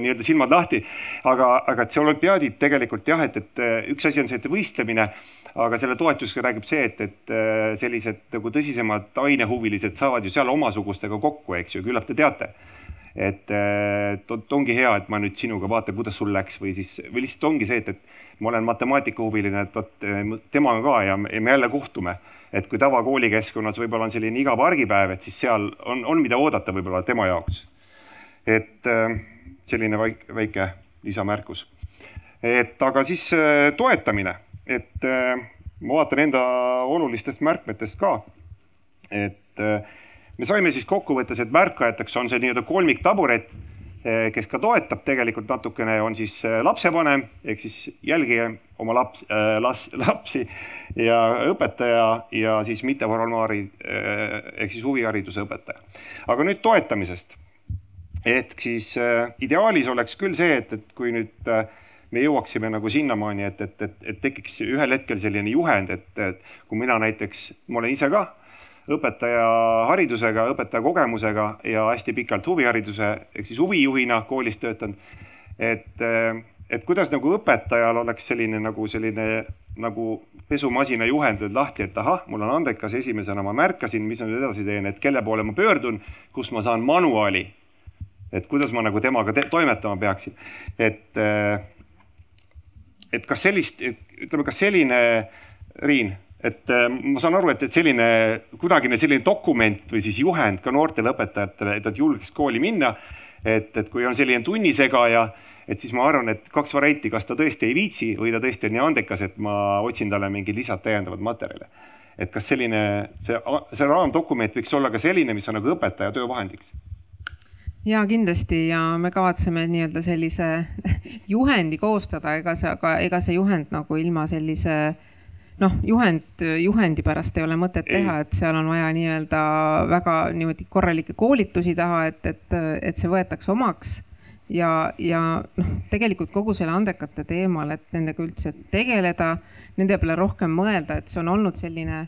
nii-öelda silmad lahti. aga, aga et see olümpiaadid tegelikult jah, et, et üks asi on see, et võistlemine, aga selle toetusega räägib see, et, et sellised nagu tõsisemad ainehuvilised saavad ju seal omasugustega kokku, eks ju, küllap te teate et, et ongi hea, et ma nüüd sinuga vaatan, kuidas sul läks või siis, või lihtsalt ongi see, et, et ma olen matemaatikahuviline, et vot eh, temaga ka ja me jälle kohtume. et kui tavakoolikeskkonnas võib-olla on selline igav argipäev, et siis seal on, on mida oodata võib-olla tema jaoks. et eh, selline väike, väike lisamärkus. et aga siis eh, toetamine, et ma vaatan enda olulistest märkmetest ka. et me saime siis kokkuvõttes, et märkajateks on see nii-öelda kolmiktaburet kes ka toetab tegelikult natukene, on siis eh, lapsevanem ehk siis jälgige oma laps äh,, las, lapsi ja õpetaja ja siis mitteformaali ehk siis huvihariduse õpetaja. aga nüüd toetamisest. et siis äh, ideaalis oleks küll see, et, et kui nüüd äh, me jõuaksime nagu sinnamaani, et, et, et, et tekiks ühel hetkel selline juhend, et, et kui mina näiteks, ma olen ise ka õpetaja haridusega, õpetaja kogemusega ja hästi pikalt huvihariduse ehk siis huvijuhina koolis töötanud. et, et kuidas nagu õpetajal oleks selline nagu selline nagu pesumasina juhend nüüd lahti, et ahah, mul on andekas, esimesena ma märkasin, mis ma nüüd edasi teen, et kelle poole ma pöördun, kust ma saan manuaali. et kuidas ma nagu temaga toimetama peaksin, et, et kas sellist, ütleme, kas selline, Riin et äh, ma saan aru, et, et selline kunagine selline dokument või siis juhend ka noortele õpetajatele, et nad julgeks kooli minna. et, et kui on selline tunnisegaja, et siis ma arvan, et kaks varianti, kas ta tõesti ei viitsi või ta tõesti on nii andekas, et ma otsin talle mingeid lisad täiendavad materjale. et kas selline, see, see raamdokument võiks olla ka selline, mis on nagu õpetaja töövahendiks? ja kindlasti ja me kavatseme nii-öelda sellise juhendi koostada, ega see, aga ega see juhend nagu ilma sellise äh, noh, juhend, juhendi pärast ei ole mõtet teha, et seal on vaja nii-öelda väga niimoodi korralikke koolitusi taha, et, et, et see võetakse omaks. ja, ja noh, tegelikult kogu selle andekate teemal, et nendega üldse tegeleda, nende peale rohkem mõelda, et see on olnud selline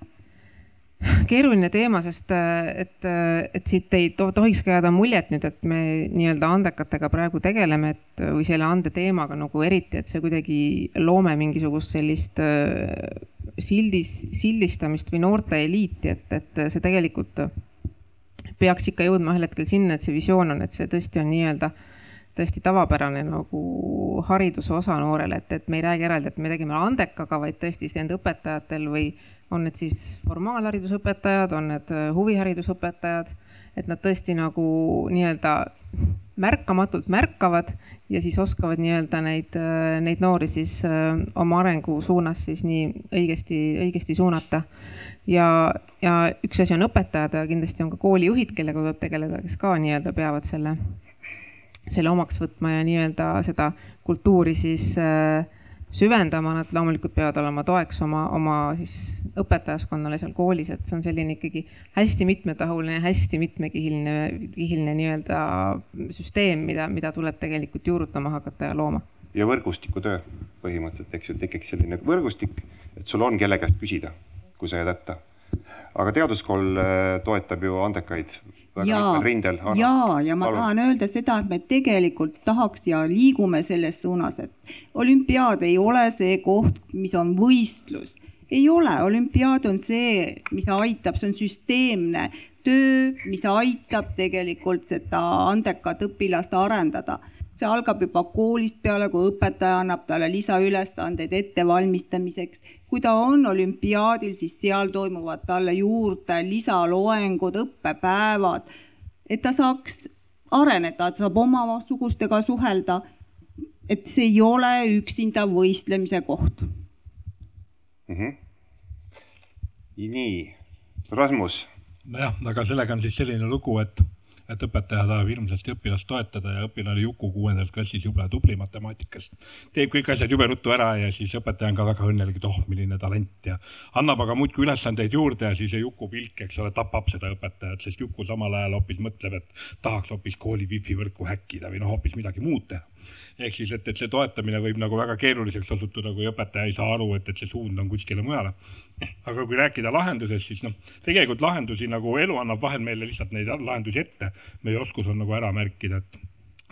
keeruline teema, sest et, et siit ei tohiks ka jääda muljet nüüd, et me nii-öelda andekatega praegu tegeleme, et või selle ande teemaga nagu eriti, et see kuidagi loome mingisugust sellist sildis, sildistamist või noorte eliiti, et, et see tegelikult peaks ikka jõudma ühel hetkel sinna, et see visioon on, et see tõesti on nii-öelda tõesti tavapärane nagu hariduse osa noorele, et, et me ei räägi eraldi, et me tegime andekaga, vaid tõesti enda õpetajatel või on need siis formaalharidusõpetajad, on need huviharidusõpetajad, et nad tõesti nagu nii-öelda märkamatult märkavad ja siis oskavad nii-öelda neid, neid noori siis äh, oma arengu suunas siis nii õigesti, õigesti suunata. ja, ja üks asi on õpetajad, aga kindlasti on ka koolijuhid, kellega tuleb tegeleda, kes ka nii-öelda peavad selle, selle omaks võtma ja nii-öelda seda kultuuri siis äh, süvendama, nad loomulikult peavad olema toeks oma, oma siis õpetajaskonnale seal koolis, et see on selline ikkagi hästi mitmetahuline, hästi mitmekihiline, kihiline nii-öelda süsteem, mida, mida tuleb tegelikult juurutama hakata ja looma ja võrgustikutöö põhimõtteliselt, eks ju, tekiks selline võrgustik, et sul on kelle käest küsida, kui sa jääd hätta. aga teaduskool äh, toetab ju andekaid väga ja mitmel rindel. ja, ja ma Palun. tahan öelda seda, et me tegelikult tahaks ja liigume selles suunas, et olümpiaad ei ole see koht, mis on võistlus. ei ole, olümpiaad on see, mis aitab, see on süsteemne töö, mis aitab tegelikult seda andekat õpilast arendada see algab juba koolist peale, kui õpetaja annab talle lisaülesandeid ettevalmistamiseks. kui ta on olümpiaadil, siis seal toimuvad talle juurde lisaloengud, õppepäevad, et ta saaks areneda, et saab omasugustega suhelda. et see ei ole üksinda võistlemise koht mm. -hmm. nii, Rasmus. nojah, aga sellega on siis selline lugu, et et õpetaja tahab hirmsasti õpilast toetada ja õpilane Juku kuuendas klassis jube tubli matemaatikas. teeb kõik asjad jube ruttu ära ja siis õpetaja on ka väga õnnelik, et oh, milline talent ja annab aga muudkui ülesandeid juurde ja siis see Juku pilk, eks ole, tapab seda õpetajat, sest Juku samal ajal hoopis mõtleb, et tahaks hoopis kooli wifi võrku häkkida või noh, hoopis midagi muud teha ehk siis, et, et see toetamine võib nagu väga keeruliseks osutuda, kui õpetaja ei saa aru, et, et see suund on kuskile mujale. aga kui rääkida lahendusest, siis noh, tegelikult lahendusi nagu elu annab vahel meile lihtsalt neid lahendusi ette. meie oskus on nagu ära märkida, et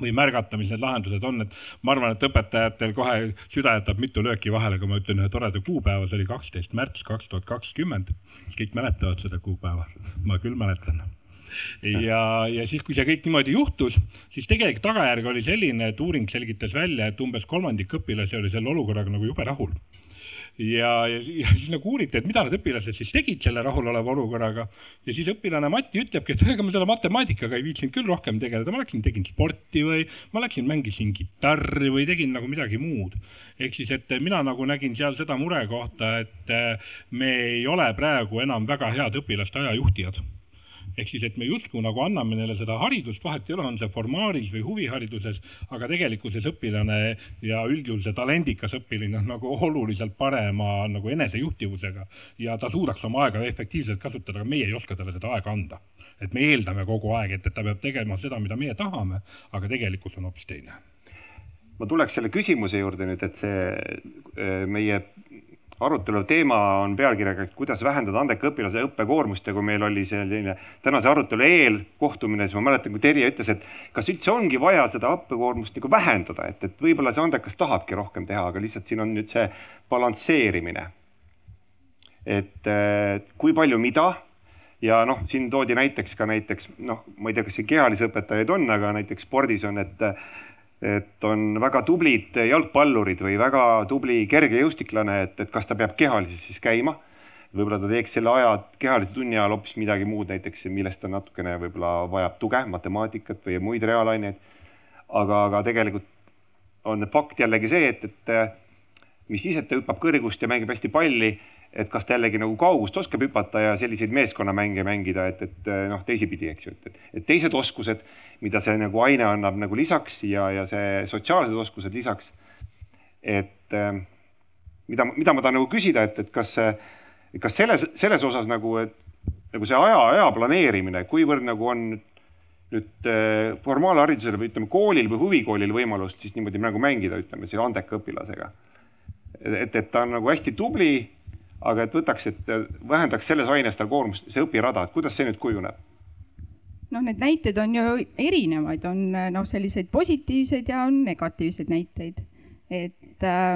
või märgata, mis need lahendused on, et ma arvan, et õpetajatel kohe süda jätab mitu lööki vahele, kui ma ütlen ühe toreda kuupäeva, see oli kaksteist märts kaks tuhat kakskümmend. kõik mäletavad seda kuupäeva? ma küll mäletan ja, ja siis, kui see kõik niimoodi juhtus, siis tegelik tagajärg oli selline, et uuring selgitas välja, et umbes kolmandik õpilasi oli selle olukorraga nagu jube rahul ja, ja, ja siis nagu uuriti, et mida need õpilased siis tegid selle rahuloleva olukorraga. ja siis õpilane Mati ütlebki, et ega ma selle matemaatikaga ei viitsinud küll rohkem tegeleda, ma läksin, tegin sporti või ma läksin, mängisin kitarri või tegin nagu midagi muud. ehk siis, et mina nagu nägin seal seda murekohta, et me ei ole praegu enam väga head õpilaste ajajuhtijad ehk siis, et me justkui nagu anname neile seda haridust, vahet ei ole, on see formaalis või huvihariduses, aga tegelikkuses õpilane ja üldjuhul see talendikas õpilane on nagu oluliselt parema nagu enesejuhtivusega ja ta suudaks oma aega efektiivselt kasutada, aga meie ei oska talle seda aega anda. et me eeldame kogu aeg, et, et ta peab tegema seda, mida meie tahame, aga tegelikkus on hoopis teine ma tuleks selle küsimuse juurde nüüd, et see eh, meie arutelu teema on pealkirjaga, et kuidas vähendada andeka õpilase õppekoormust ja kui meil oli selline tänase arutelu eel kohtumine, siis ma mäletan, kui Terje ütles, et kas üldse ongi vaja seda õppekoormust nagu vähendada, et, et võib-olla see andekas tahabki rohkem teha, aga lihtsalt siin on nüüd see balansseerimine. et kui palju mida ja noh, siin toodi näiteks ka näiteks noh, ma ei tea, kas siin kehalisi õpetajaid on, aga näiteks spordis on, et et on väga tublid jalgpallurid või väga tubli kergejõustiklane, et, et kas ta peab kehalises siis käima. võib-olla ta teeks selle aja, kehalise tunni ajal hoopis midagi muud, näiteks millest ta natukene võib-olla vajab tuge, matemaatikat või muid reaalaineid. aga, aga tegelikult on fakt jällegi see, et, et mis siis, et ta hüppab kõrgust ja mängib hästi palli et kas ta jällegi nagu kaugust oskab hüpata ja selliseid meeskonnamänge mängida, et, et noh, teisipidi, eks ju, et, et teised oskused, mida see nagu aine annab nagu lisaks ja, ja see sotsiaalsed oskused lisaks. et mida, mida ma tahan nagu küsida, et, et kas, kas selles, selles osas nagu, et nagu see aja, aja planeerimine, kuivõrd nagu on nüüd formaalharidusel või ütleme, koolil või huvikoolil võimalust siis niimoodi nagu mängida, ütleme, selle andeka õpilasega. et, et ta on nagu hästi tubli aga et võtaks, et vähendaks selles aines tal koormust, see õpirada, et kuidas see nüüd kujuneb? noh, need näiteid on ju erinevaid, on noh, selliseid positiivseid ja on negatiivseid näiteid. et äh,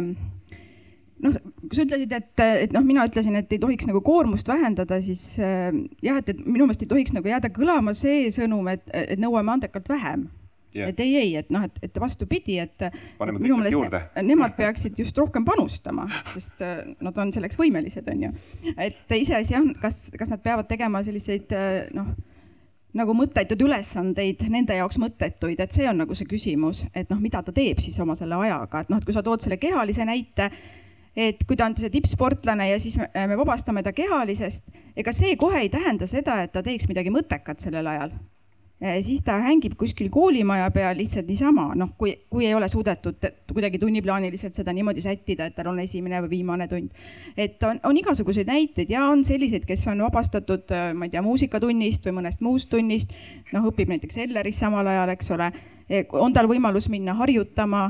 noh, kui sa ütlesid, et, et noh, mina ütlesin, et ei tohiks nagu koormust vähendada, siis äh, jah, et, et minu meelest ei tohiks nagu jääda kõlama see sõnum, et, et nõuame andekalt vähem yeah.. et ei, ei, et noh, et, et vastupidi, et, et minu meelest ne, nemad peaksid just rohkem panustama, sest äh, nad on selleks võimelised, on ju. et iseasi on, kas, kas nad peavad tegema selliseid äh, noh, nagu mõttetuid ülesandeid, nende jaoks mõttetuid, et see on nagu see küsimus, et noh, mida ta teeb siis oma selle ajaga, et noh, et kui sa tood selle kehalise näite et kui ta on see tippsportlane ja siis me, me vabastame ta kehalisest, ega see kohe ei tähenda seda, et ta teeks midagi mõttekat sellel ajal siis ta hängib kuskil koolimaja peal lihtsalt niisama, noh, kui, kui ei ole suudetud kuidagi tunniplaaniliselt seda niimoodi sättida, et tal on esimene või viimane tund. et on, on igasuguseid näiteid ja on selliseid, kes on vabastatud, ma ei tea, muusikatunnist või mõnest muust tunnist, noh, õpib näiteks Elleris samal ajal, eks ole. on tal võimalus minna harjutama,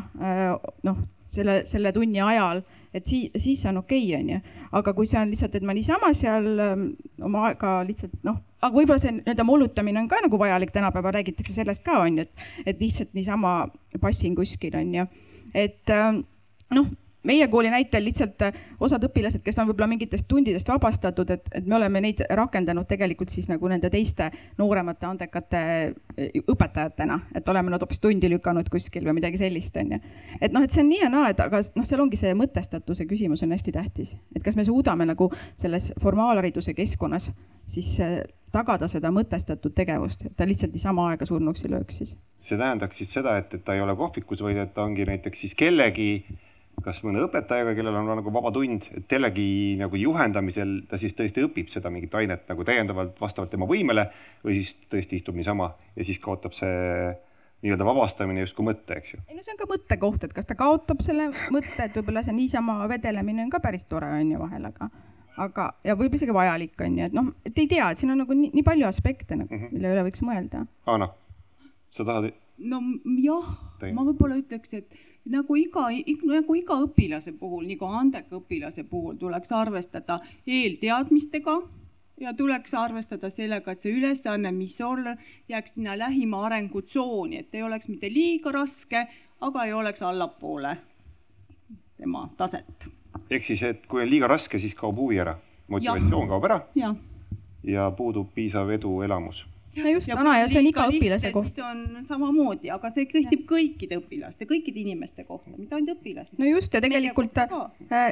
noh, selle, selle tunni ajal et siis, siis on okei okay,, onju. aga kui see on lihtsalt, et ma niisama seal ähm, oma aega lihtsalt noh, aga võib-olla see nii-öelda mollutamine on ka nagu vajalik, tänapäeval räägitakse sellest ka onju, et, et lihtsalt niisama passin kuskil onju. et ähm, noh meie kooli näitel lihtsalt äh, osad õpilased, kes on võib-olla mingitest tundidest vabastatud, et, et me oleme neid rakendanud tegelikult siis nagu nende teiste nooremate andekate äh, õpetajatena, et oleme nad hoopis tundi lükanud kuskil või midagi sellist, on ju. et noh, et see on nii ja naa, et aga noh, seal ongi see mõtestatuse küsimus on hästi tähtis, et kas me suudame nagu selles formaalhariduse keskkonnas siis äh, tagada seda mõtestatud tegevust, et ta lihtsalt niisama aega surnuks ei lööks siis. see tähendaks siis seda, et, et ta ei ole kohvikus, vaid et ta ongi näiteks siis kellegi kas mõne õpetajaga, kellel on nagu vaba tund, et kellegi nagu juhendamisel ta siis tõesti õpib seda mingit ainet nagu täiendavalt vastavalt tema võimele või siis tõesti istub niisama ja siis kaotab see nii-öelda vabastamine justkui mõtte, eks ju. ei no see on ka mõttekoht, et kas ta kaotab selle mõtte, et võib-olla see niisama vedelemine on ka päris tore on ju vahel, aga, aga ja võib isegi vajalik on ju, et noh, et ei tea, et siin on nagu nii, nii palju aspekte nagu mm, -hmm. mille üle võiks mõelda. Aana, sa tahad? No jah, ma võib-olla ütleks, et nagu iga, nagu iga õpilase puhul, nagu andeka õpilase puhul tuleks arvestada eelteadmistega ja tuleks arvestada sellega, et see ülesanne, mis on, jääks sinna lähima arengutsooni, et ei oleks mitte liiga raske, aga ei oleks allapoole tema taset. ehk siis, et kui on liiga raske, siis kaob huvi ära, motivatsioon kaob ära. Ja. ja puudub piisav eduelamus no just, Ana, ja see on iga õpilase kohta. on samamoodi, aga see kehtib ja. kõikide õpilaste, kõikide inimeste kohta, mitte ainult õpilaste. no just ja tegelikult äh,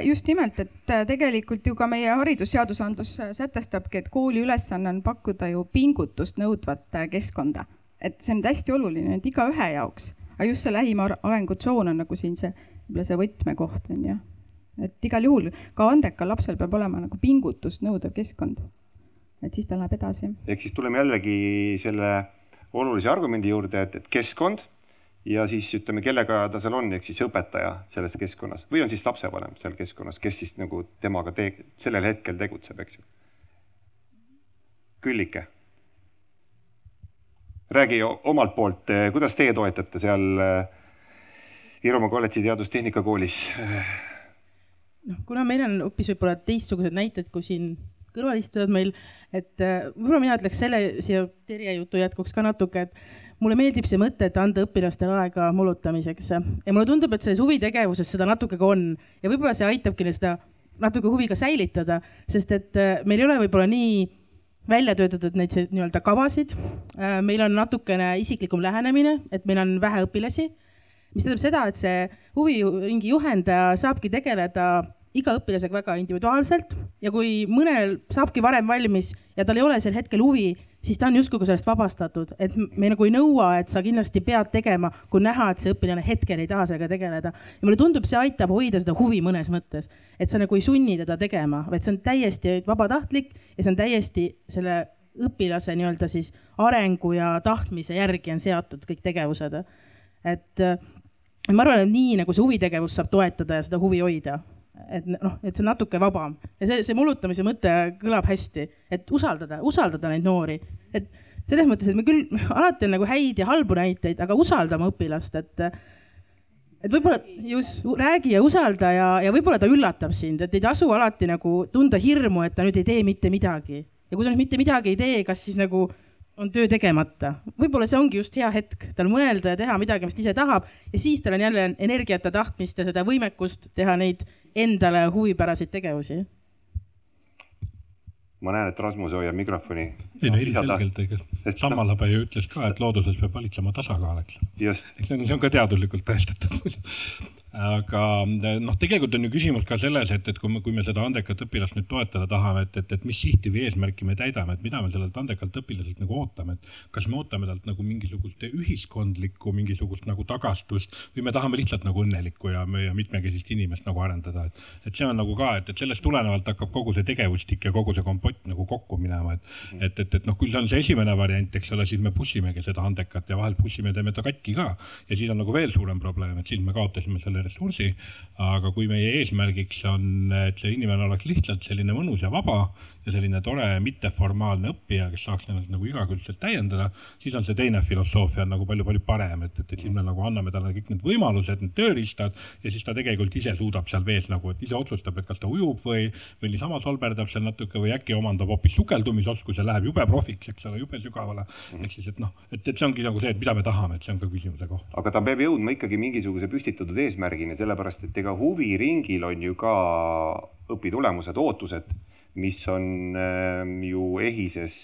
just nimelt, et äh, tegelikult ju ka meie haridusseadusandlus äh, sätestabki, et kooli ülesanne on pakkuda ju pingutust nõudvat keskkonda. et see on hästi oluline, et igaühe jaoks, aga just see lähim arengutsoon on nagu siin see, võib-olla see võtmekoht on ju. et igal juhul ka andekal lapsel peab olema nagu pingutust nõudev keskkond et siis ta läheb edasi. ehk siis tuleme jällegi selle olulise argumendi juurde, et, et keskkond ja siis ütleme, kellega ta seal on, ehk siis õpetaja selles keskkonnas või on siis lapsevanem seal keskkonnas, kes siis nagu temaga te-, sellel hetkel tegutseb, eks ju. Küllike, räägi omalt poolt, kuidas teie toetate seal Virumaa kolledži Teadustehnikakoolis? noh, kuna meil on hoopis võib-olla teistsugused näited kui siin kõrvalistujad meil, et äh, võib-olla mina ütleks selle siia Terje jutu jätkuks ka natuke, et mulle meeldib see mõte, et anda õpilastele aega molutamiseks ja mulle tundub, et selles huvitegevuses seda natuke ka on ja võib-olla see aitabki neil seda natuke huvi ka säilitada, sest et äh, meil ei ole võib-olla nii välja töötatud neid nii-öelda kavasid. Äh, meil on natukene isiklikum lähenemine, et meil on vähe õpilasi, mis tähendab seda, et see huviringi juhendaja saabki tegeleda iga õpilasega väga individuaalselt ja kui mõnel saabki varem valmis ja tal ei ole sel hetkel huvi, siis ta on justkui ka sellest vabastatud, et me nagu ei nõua, et sa kindlasti pead tegema, kui näha, et see õpilane hetkel ei taha sellega tegeleda. ja mulle tundub, see aitab hoida seda huvi mõnes mõttes, et sa nagu ei sunni teda tegema, vaid see on täiesti vabatahtlik ja see on täiesti selle õpilase nii-öelda siis arengu ja tahtmise järgi on seatud kõik tegevused. et ma arvan, et nii nagu see huvitegevus saab toetada ja seda huvi hoida et noh, et see on natuke vabam. Ja see, see mullutamise mõte kõlab hästi, et usaldada, usaldada neid noori, et selles mõttes, et me küll, alati on nagu häid ja halbu näiteid, aga usaldame õpilast, et et võib-olla just räägi ja usalda ja, ja võib-olla ta üllatab sind, et ei tasu alati nagu tunda hirmu, et ta nüüd ei tee mitte midagi. Ja kui ta nüüd mitte midagi ei tee, kas siis nagu on töö tegemata. võib-olla see ongi just hea hetk. Tal mõelda ja teha midagi, mis ta ise tahab. Ja siis tal on jälle energiat ja tahtmist ja seda võimekust teha neid endale huvipäraseid tegevusi. ma näen, et Rasmus hoiab mikrofoni. ei no ilmselgelt, ega Sammalhabe ju ütles ka, et looduses peab valitsema tasakaal, eks. just. eks see on ka teaduslikult tõestatud aga noh, tegelikult on ju küsimus ka selles, et, et kui me, kui me seda andekat õpilast nüüd toetada tahame, et, et, et mis sihti või eesmärki me täidame, et mida me sellelt andekalt õpilaselt nagu ootame, et kas me ootame talt nagu mingisugust ühiskondlikku mingisugust nagu tagastust või me tahame lihtsalt nagu õnnelikku ja, ja mitmekesist inimest nagu arendada, et, et see on nagu ka, et, et sellest tulenevalt hakkab kogu see tegevustik ja kogu see kompott nagu kokku minema, et, et, et, et noh, kui see on see esimene variant, eks ole, siis me push imegi seda andekat ja vahel push ime, teeme ta katki ka. Ja siis on nagu veel suurem probleem, et siis me kaotasime selle ressursi. aga kui meie eesmärgiks on, et see inimene oleks lihtsalt selline mõnus ja vaba ja selline tore mitteformaalne õppija, kes saaks ennast nagu igakülgselt täiendada, siis on see teine filosoofia on nagu palju-palju parem, et, et, et siis me nagu anname talle kõik need võimalused, need tööriistad ja siis ta tegelikult ise suudab seal vees nagu, et ise otsustab, et kas ta ujub või, või niisama solberdab seal natuke või äkki omandab hoopis sukeldumisoskuse, läheb jube profiks, eks ole, jube sügavale. ehk siis, et noh, et, et see ongi nagu see, et mida me tahame, et see on ka küsimuse koht. aga ta peab jõudma ikkagi mingisuguse püstitatud eesmärgini, sellepärast et ega huviringil on ju ka õpitulemused, ootused mis on ähm, ju EHIS-es,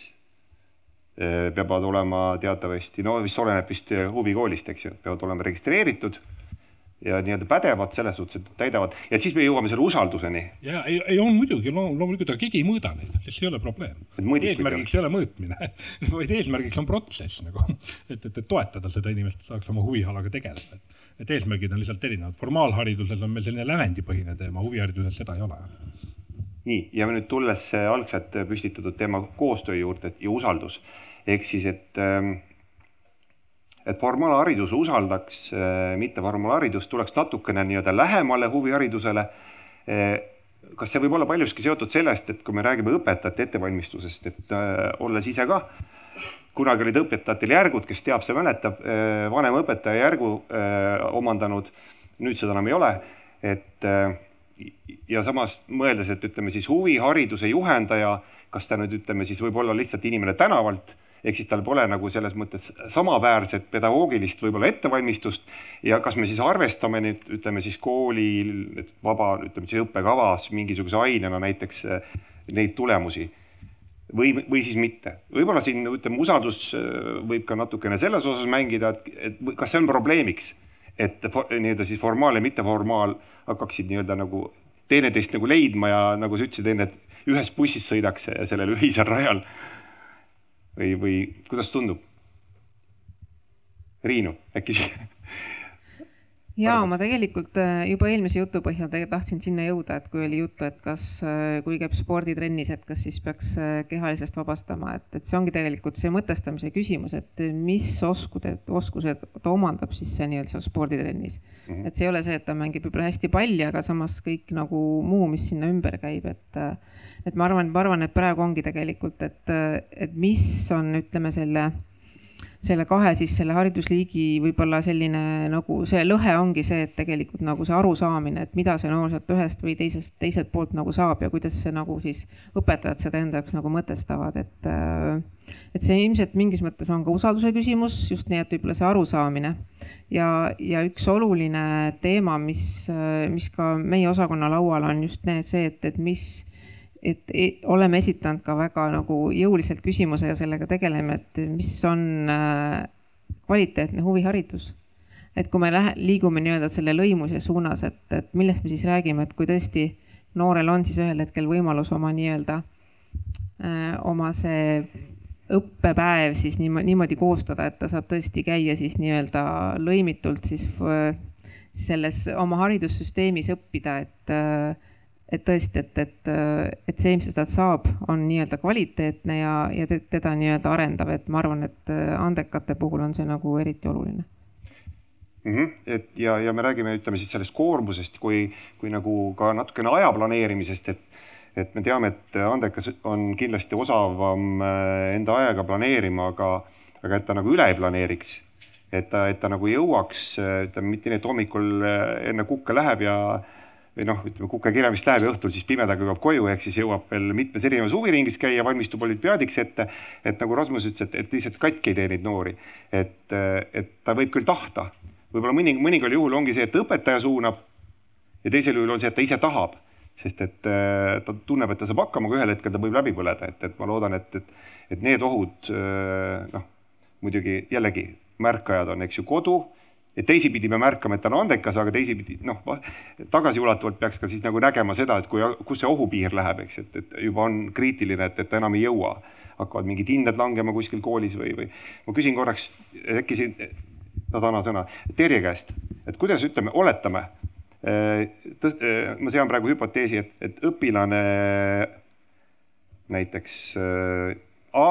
äh, peavad olema teatavasti, no vist oleneb vist äh, huvikoolist, eks ju, peavad olema registreeritud ja nii-öelda pädevad selles suhtes, et täidavad ja siis me jõuame selle usalduseni. ja ei, ei on muidugi loomulikult, aga keegi ei mõõda neid, sest see ei ole probleem. eesmärgiks ei ole mõõtmine vaid eesmärgiks on protsess nagu, et, et, et toetada seda inimest, et saaks oma huvialaga tegeleda. et eesmärgid on lihtsalt erinevad, formaalhariduses on meil selline lävendipõhine teema, huvihariduses seda ei ole nii, ja nüüd tulles algselt püstitatud teema koostöö juurde ja usaldus. ehk siis, et, ähm, et formaalharidus usaldaks äh, mitteformaalharidust, tuleks natukene nii-öelda lähemale huviharidusele. Äh, kas see võib olla paljuski seotud sellest, et kui me räägime õpetajate ettevalmistusest, et äh, olles ise ka kunagi olid õpetajatel järgud, kes teab, see mäletab, vanema õpetaja järgu omandanud, nüüd seda enam ei ole, et ja samas mõeldes, et ütleme siis huvihariduse juhendaja, kas ta nüüd ütleme siis võib-olla lihtsalt inimene tänavalt, ehk siis tal pole nagu selles mõttes samaväärset pedagoogilist võib-olla ettevalmistust ja kas me siis arvestame nüüd ütleme siis kooli vaba, ütleme siis õppekavas mingisuguse ainena näiteks eh, neid tulemusi või, või siis mitte. võib-olla siin ütleme, usaldus eh, võib ka natukene selles osas mängida, et, et kas see on probleemiks, et nii-öelda siis formaal ja mitteformaal hakkaksid nii-öelda nagu teineteist nagu leidma ja nagu sa ütlesid enne, et ühes bussis sõidaks sellel ühisel rajal. või, või kuidas tundub? Riinu, äkki ja ma tegelikult äh, juba eelmise jutu põhjal tahtsin sinna jõuda, et kui oli juttu, et kas, äh, kui käib sporditrennis, et kas siis peaks äh, kehalisest vabastama, et, et see ongi tegelikult see mõtestamise küsimus, et mis oskused, oskused ta omandab siis see nii-öelda seal sporditrennis mm. -hmm. et see ei ole see, et ta mängib võib-olla hästi palli, aga samas kõik nagu muu, mis sinna ümber käib, et, et ma arvan, ma arvan, et praegu ongi tegelikult, et, et mis on, ütleme selle selle kahe siis selle haridusliigi võib-olla selline nagu see lõhe ongi see, et tegelikult nagu see arusaamine, et mida see noor sealt ühest või teisest, teiselt poolt nagu saab ja kuidas see nagu siis õpetajad seda enda jaoks nagu mõtestavad, et. Äh, et see ilmselt mingis mõttes on ka usalduse küsimus, just nii, et võib-olla see arusaamine. ja, ja üks oluline teema, mis, mis ka meie osakonna laual on just need, see, et, et mis et oleme esitanud ka väga nagu jõuliselt küsimuse ja sellega tegeleme, et mis on äh, kvaliteetne huviharidus. et kui me lähe, liigume nii-öelda selle lõimuse suunas, et, et millest me siis räägime, et kui tõesti noorel on siis ühel hetkel võimalus oma nii-öelda, äh, oma see õppepäev siis niimoodi koostada, et ta saab tõesti käia siis nii-öelda lõimitult siis äh, selles oma haridussüsteemis õppida, et et tõesti, et, et, et see, mis sealt saab, on nii-öelda kvaliteetne ja, ja teda nii-öelda arendav, et ma arvan, et andekate puhul on see nagu eriti oluline mm. -hmm. et ja, ja me räägime, ütleme siis sellest koormusest, kui, kui nagu ka natukene aja planeerimisest, et, et me teame, et andekas on kindlasti osavam äh, enda aega planeerima, aga, aga et ta nagu üle ei planeeriks. et ta, et ta nagu jõuaks, ütleme mitte nii, et hommikul äh, enne kukke läheb ja või noh, ütleme kukekirjamist läheb ja õhtul siis pimedaga jõuab koju, ehk siis jõuab veel mitmes erinevas huviringis käia, valmistub olümpiaadiks ette. et nagu Rasmus ütles, et, et lihtsalt katki ei tee neid noori. et, et ta võib küll tahta, võib-olla mõni, mõningal juhul ongi see, et õpetaja suunab. ja teisel juhul on see, et ta ise tahab, sest et ta tunneb, et ta saab hakkama, aga ühel hetkel ta võib läbi põleda, et, et ma loodan, et, et, et need ohud noh, muidugi jällegi märkajad on, eks ju, kodu et teisipidi me märkame, et ta on andekas, aga teisipidi noh, tagasiulatuvalt peaks ka siis nagu nägema seda, et kui, kus see ohupiir läheb, eks, et, et juba on kriitiline, et, et ta enam ei jõua. hakkavad mingid hinded langema kuskil koolis või, või ma küsin korraks äkki siin, no täna sõna, Terje käest, et kuidas ütleme, oletame, ma sean praegu hüpoteesi, et, et õpilane näiteks A,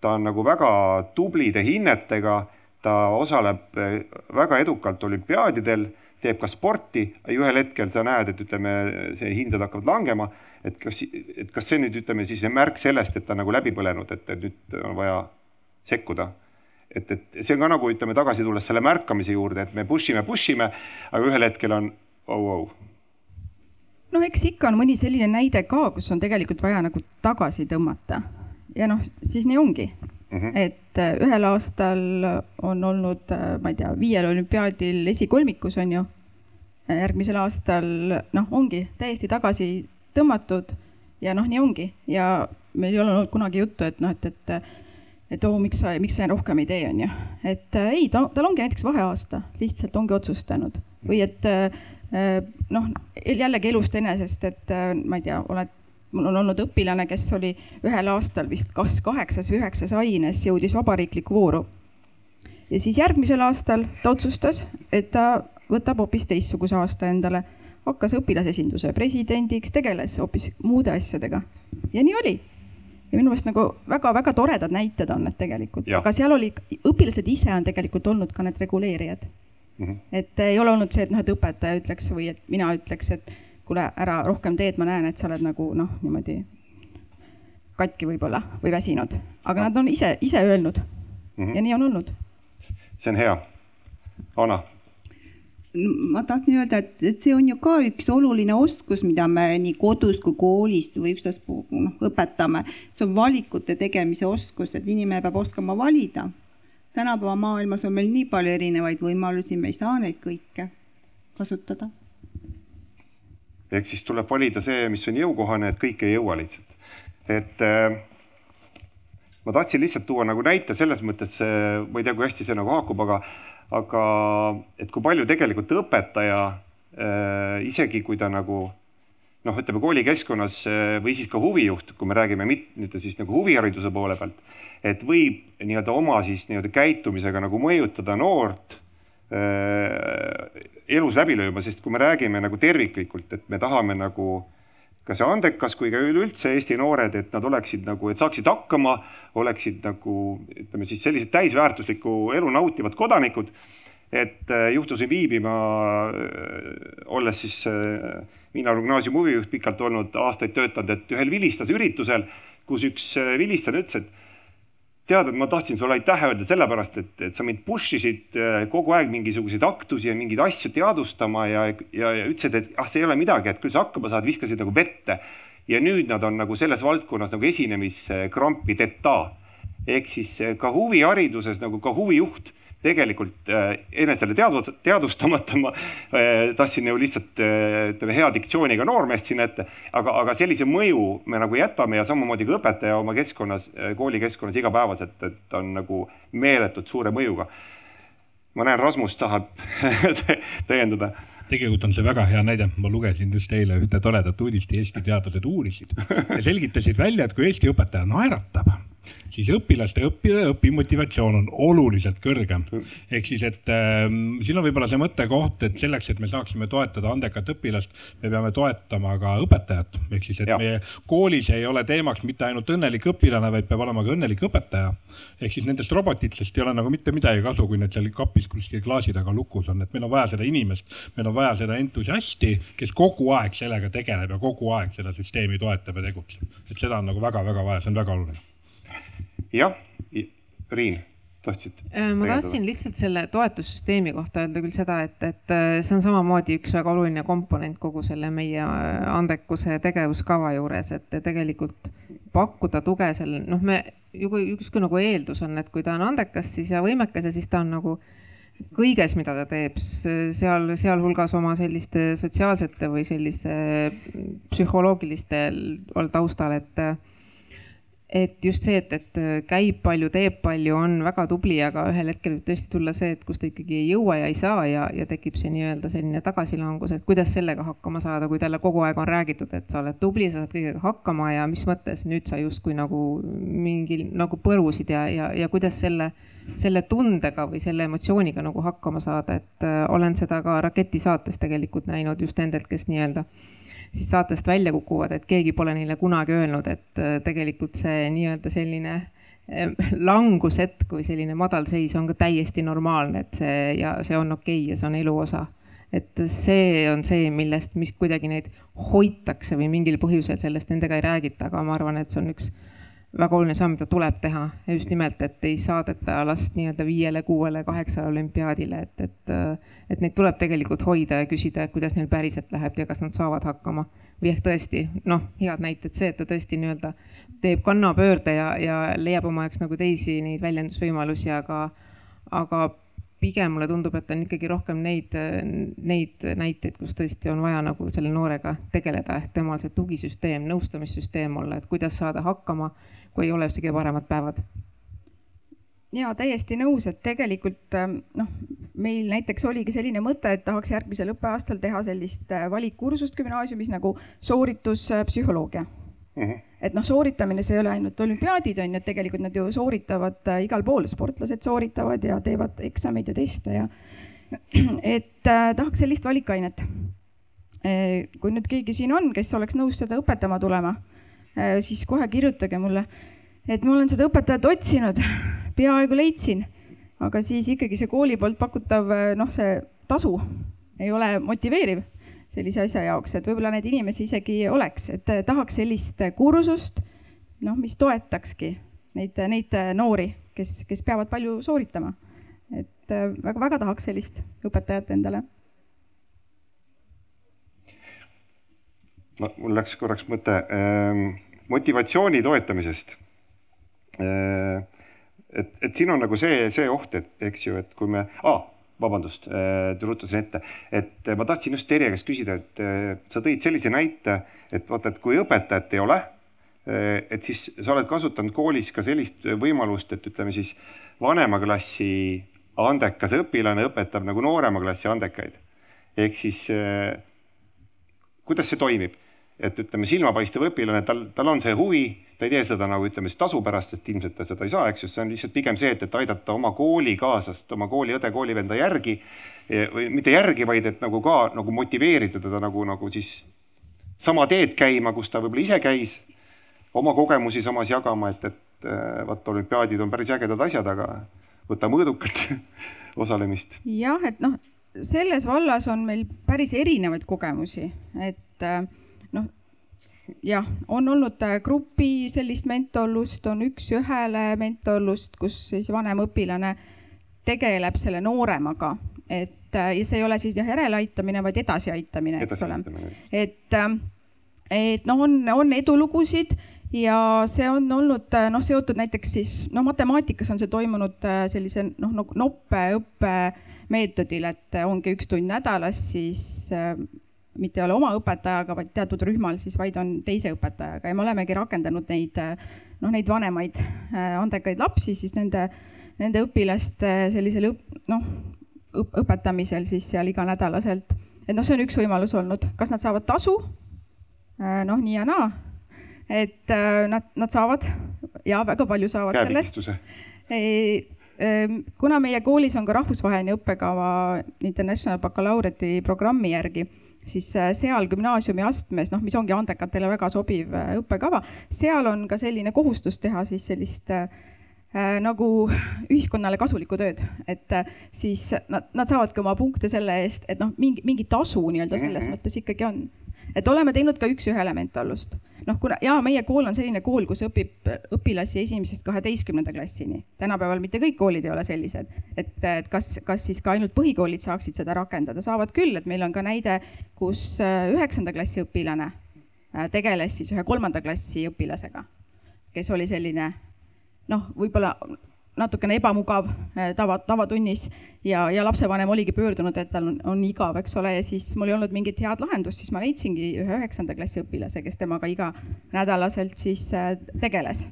ta on nagu väga tublide hinnetega ta osaleb eh, väga edukalt olümpiaadidel, teeb ka sporti, ühel hetkel sa näed, et ütleme, see hinded hakkavad langema, et kas, et kas see nüüd ütleme siis märk sellest, et ta on nagu läbi põlenud, et, nüüd on vaja sekkuda. et, et see on ka nagu ütleme tagasi tulles selle märkamise juurde, et me push ime, push ime, aga ühel hetkel on oh-oh noh, eks ikka on mõni selline näide ka, kus on tegelikult vaja nagu tagasi tõmmata. Ja noh, siis nii ongi Mm -hmm. et äh, ühel aastal on olnud, äh, ma ei tea, viiel olümpiaadil esikolmikus on ju. järgmisel aastal noh, ongi täiesti tagasi tõmmatud ja noh, nii ongi ja meil ei ole olnud kunagi juttu, et noh, et, et et oo oh,, miks sa, miks sa rohkem ei tee, on ju. et äh, ei, ta, tal ongi näiteks vaheaasta, lihtsalt ongi otsustanud või et noh, jällegi elust enesest, et ma ei tea, oled mul on olnud õpilane, kes oli ühel aastal vist kas kaheksas või üheksas aines, jõudis vabariiklikku vooru. ja siis järgmisel aastal ta otsustas, et ta võtab hoopis teistsuguse aasta endale, hakkas õpilasesinduse presidendiks, tegeles hoopis muude asjadega ja nii oli ja minu meelest nagu väga-väga toredad näited on need tegelikult, aga seal oli, õpilased ise on tegelikult olnud ka need reguleerijad mm. -hmm. et ei ole olnud see, et noh, et õpetaja ütleks või et mina ütleks, et kuule, ära rohkem teed, ma näen, et sa oled nagu noh, niimoodi katki võib-olla või väsinud, aga nad on ise, ise öelnud mm -hmm. ja nii on olnud. see on hea. Anna ma tahtsin öelda, et, et see on ju ka üks oluline oskus, mida me nii kodus kui koolis või ükstaspuu noh, õpetame. see on valikute tegemise oskus, et inimene peab oskama valida. tänapäeva maailmas on meil nii palju erinevaid võimalusi, me ei saa neid kõike kasutada ehk siis tuleb valida see, mis on jõukohane, et kõik ei jõua lihtsalt. et äh, ma tahtsin lihtsalt tuua nagu näite selles mõttes, ma ei tea, kui hästi see nagu haakub, aga, aga et kui palju tegelikult õpetaja äh, isegi kui ta nagu noh, ütleme koolikeskkonnas äh, või siis ka huvijuht, kui me räägime mitte siis nagu huvihariduse poole pealt, et võib nii-öelda oma siis nii-öelda käitumisega nagu mõjutada noort äh, elus läbi lööma, sest kui me räägime nagu terviklikult, et me tahame nagu ka see andekas kui ka üleüldse Eesti noored, et nad oleksid nagu, et saaksid hakkama, oleksid nagu ütleme siis sellised täisväärtuslikku elu nautivad kodanikud. et äh, juhtusin viibima, äh, olles siis äh, Viinaru gümnaasiumi huvijuht pikalt olnud, aastaid töötanud, et ühel vilistase üritusel, kus üks vilistajana ütles, et tead, et ma tahtsin sulle aitäh öelda sellepärast, et, et sa mind push isid äh, kogu aeg mingisuguseid aktusi ja mingeid asju teadvustama ja, ja, ja ütlesid, et ah, see ei ole midagi, et küll sa hakkama saad, viskasid nagu vette. ja nüüd nad on nagu selles valdkonnas nagu esinemiskrampideta. ehk siis äh, ka huvihariduses nagu ka huvijuht tegelikult äh, enesele teadvust, teadvustamata ma äh, tahtsin ju lihtsalt äh, ütleme hea diktsiooniga noormeest sinna ette, aga, aga sellise mõju me nagu jätame ja samamoodi ka õpetaja oma keskkonnas, koolikeskkonnas igapäevaselt, et on nagu meeletult suure mõjuga. ma näen, Rasmus tahab täiendada tegelikult on see väga hea näide, ma lugesin just eile ühte toredat uudist, Eesti teadlased uurisid ja selgitasid välja, et kui Eesti õpetaja naeratab siis õpilaste õpi, õpimotivatsioon on oluliselt kõrgem. ehk siis, et äh, siin on võib-olla see mõttekoht, et selleks, et me saaksime toetada andekat õpilast, me peame toetama ka õpetajat. ehk siis, et ja. meie koolis ei ole teemaks mitte ainult õnnelik õpilane, vaid peab olema ka õnnelik õpetaja. ehk siis nendest robotitest ei ole nagu mitte midagi kasu, kui need seal kapis kuskil klaasi taga lukus on, et meil on vaja seda inimest, meil on vaja seda entusiasti, kes kogu aeg sellega tegeleb ja kogu aeg seda süsteemi toetab ja tegutseb. et seda on nagu väga-väga vaja, see on väga oluline jah, Riin tahtsid? Äh, ma tahtsin lihtsalt selle toetussüsteemi kohta öelda küll seda, et, et äh, see on samamoodi üks väga oluline komponent kogu selle meie äh, andekuse tegevuskava juures, et tegelikult pakkuda tuge selle, noh, me ju justkui nagu eeldus on, et kui ta on andekas, siis ja võimekas ja siis ta on nagu kõiges, mida ta teeb, seal, sealhulgas oma selliste sotsiaalsete või selliste psühholoogiliste taustal, et et just see, et, et käib palju, teeb palju, on väga tubli, aga ühel hetkel võib tõesti tulla see, et kus ta ikkagi ei jõua ja ei saa ja, ja tekib see nii-öelda selline tagasilangus, et kuidas sellega hakkama saada, kui talle kogu aeg on räägitud, et sa oled tubli, sa saad kõigega hakkama ja mis mõttes nüüd sa justkui nagu mingil nagu põrusid ja, ja, ja kuidas selle, selle tundega või selle emotsiooniga nagu hakkama saada, et äh, olen seda ka Raketi saates tegelikult näinud just nendelt, kes nii-öelda siis saatest välja kukuvad, et keegi pole neile kunagi öelnud, et äh, tegelikult see nii-öelda selline langushetk või selline madalseis on ka täiesti normaalne, et see ja see on okei okay ja see on elu osa. et see on see, millest, mis kuidagi neid hoitakse või mingil põhjusel sellest nendega ei räägita, aga ma arvan, et see on üks väga oluline samm, mida tuleb teha ja just nimelt, et ei saadeta last nii-öelda viiele, kuuele, kaheksale olümpiaadile, et, et, et neid tuleb tegelikult hoida ja küsida, et kuidas neil päriselt läheb ja kas nad saavad hakkama. või ehk tõesti, noh, head näited, see, et ta tõesti nii-öelda teeb kannapöörde ja, ja leiab oma jaoks nagu teisi neid väljendusvõimalusi, aga, aga pigem mulle tundub, et on ikkagi rohkem neid, neid näiteid, kus tõesti on vaja nagu selle noorega tegeleda, ehk temal see tugisüsteem, nõustamissüsteem olla, et kuidas saada hakkama kui ei ole just kõige paremad päevad. ja täiesti nõus, et tegelikult ähm, noh, meil näiteks oligi selline mõte, et tahaks järgmisel õppeaastal teha sellist äh, valikkursust gümnaasiumis nagu soorituspsühholoogia mm. -hmm. Et noh, sooritamine, see ei ole ainult olümpiaadid on ju, et tegelikult nad ju sooritavad äh, igal pool, sportlased sooritavad ja teevad eksameid ja teste ja et äh, tahaks sellist valikainet. kui nüüd keegi siin on, kes oleks nõus seda õpetama tulema Äh, siis kohe kirjutage mulle, et ma olen seda õpetajat otsinud, peaaegu leidsin, aga siis ikkagi see kooli poolt pakutav äh, noh, see tasu ei ole motiveeriv sellise asja jaoks, et võib-olla neid inimesi isegi oleks, et äh, tahaks sellist kursust, noh, mis toetakski neid, neid noori, kes, kes peavad palju sooritama. et väga-väga tahaks sellist õpetajat endale no mul läks korraks mõte ähm, motivatsiooni toetamisest. Äh, et, et siin on nagu see, see oht, et eks ju, et kui me ah,, vabandust, äh, rutasin ette, et ma tahtsin just Terje käest küsida, et äh, sa tõid sellise näite, et vaata, et kui õpetajat ei ole, et siis sa oled kasutanud koolis ka sellist võimalust, et ütleme siis vanema klassi andekas õpilane õpetab nagu noorema klassi andekaid. ehk siis kuidas see toimib? et ütleme, silmapaistev õpilane, tal, tal on see huvi, ta ei tee seda nagu ütleme siis tasu pärast, sest ilmselt ta seda ei saa, eks ju, see on lihtsalt pigem see, et, et aidata oma koolikaaslast, oma kooliõde, koolivenda järgi või mitte järgi, vaid et nagu ka nagu motiveerida teda nagu, nagu siis sama teed käima, kus ta võib-olla ise käis, oma kogemusi samas jagama, et, et äh, vaat olümpiaadid on päris ägedad asjad, aga võta mõõdukalt osalemist. jah, et noh, selles vallas on meil päris erinevaid kogemusi, et äh, noh, jah, on olnud äh, grupi sellist mentorlust, on üks-ühele mentorlust, kus siis vanem õpilane tegeleb selle nooremaga, et äh, ja see ei ole siis jah järeleaitamine, vaid edasiaitamine, eks ole. et, äh, et noh, on, on edulugusid ja see on olnud noh, seotud näiteks siis noh, matemaatikas on see toimunud sellise noh, nagu noppe õppemeetodil, et ongi üks tund nädalas, siis mitte ei ole oma õpetajaga, vaid teatud rühmal siis vaid on teise õpetajaga ja me olemegi rakendanud neid noh, neid vanemaid äh, andekaid lapsi siis nende, nende õpilaste sellisel noh, õpetamisel siis seal iganädalaselt. et noh, see on üks võimalus olnud, kas nad saavad tasu? Äh, noh, nii ja naa. et äh, nad, nad saavad ja väga palju saavad sellest kuna meie koolis on ka rahvusvaheline õppekava International Baccalaureate'i programmi järgi siis äh, seal gümnaasiumi astmes, noh, mis ongi andekatele väga sobiv äh, õppekava, seal on ka selline kohustus teha siis sellist äh, nagu ühiskonnale kasulikku tööd, et siis nad, nad saavadki oma punkte selle eest, et noh, mingi, mingi tasu nii-öelda selles -hmm. mõttes ikkagi on et oleme teinud ka üks-ühele mentorlust. Noh, kuna ja meie kool on selline kool, kus õpib õpilasi esimesest kaheteistkümnenda klassini. tänapäeval mitte kõik koolid ei ole sellised, et, et kas, kas siis ka ainult põhikoolid saaksid seda rakendada, saavad küll, et meil on ka näide, kus äh, üheksanda klassi õpilane äh, tegeles siis ühe kolmanda klassi õpilasega, kes oli selline noh, võib-olla natukene ebamugav eh, tava, tavatunnis ja, ja lapsevanem oligi pöördunud, et tal on, on igav, eks ole, ja siis mul ei olnud mingit head lahendust, siis ma leidsingi ühe üheksanda klassi õpilase, kes temaga iganädalaselt siis eh, tegeles.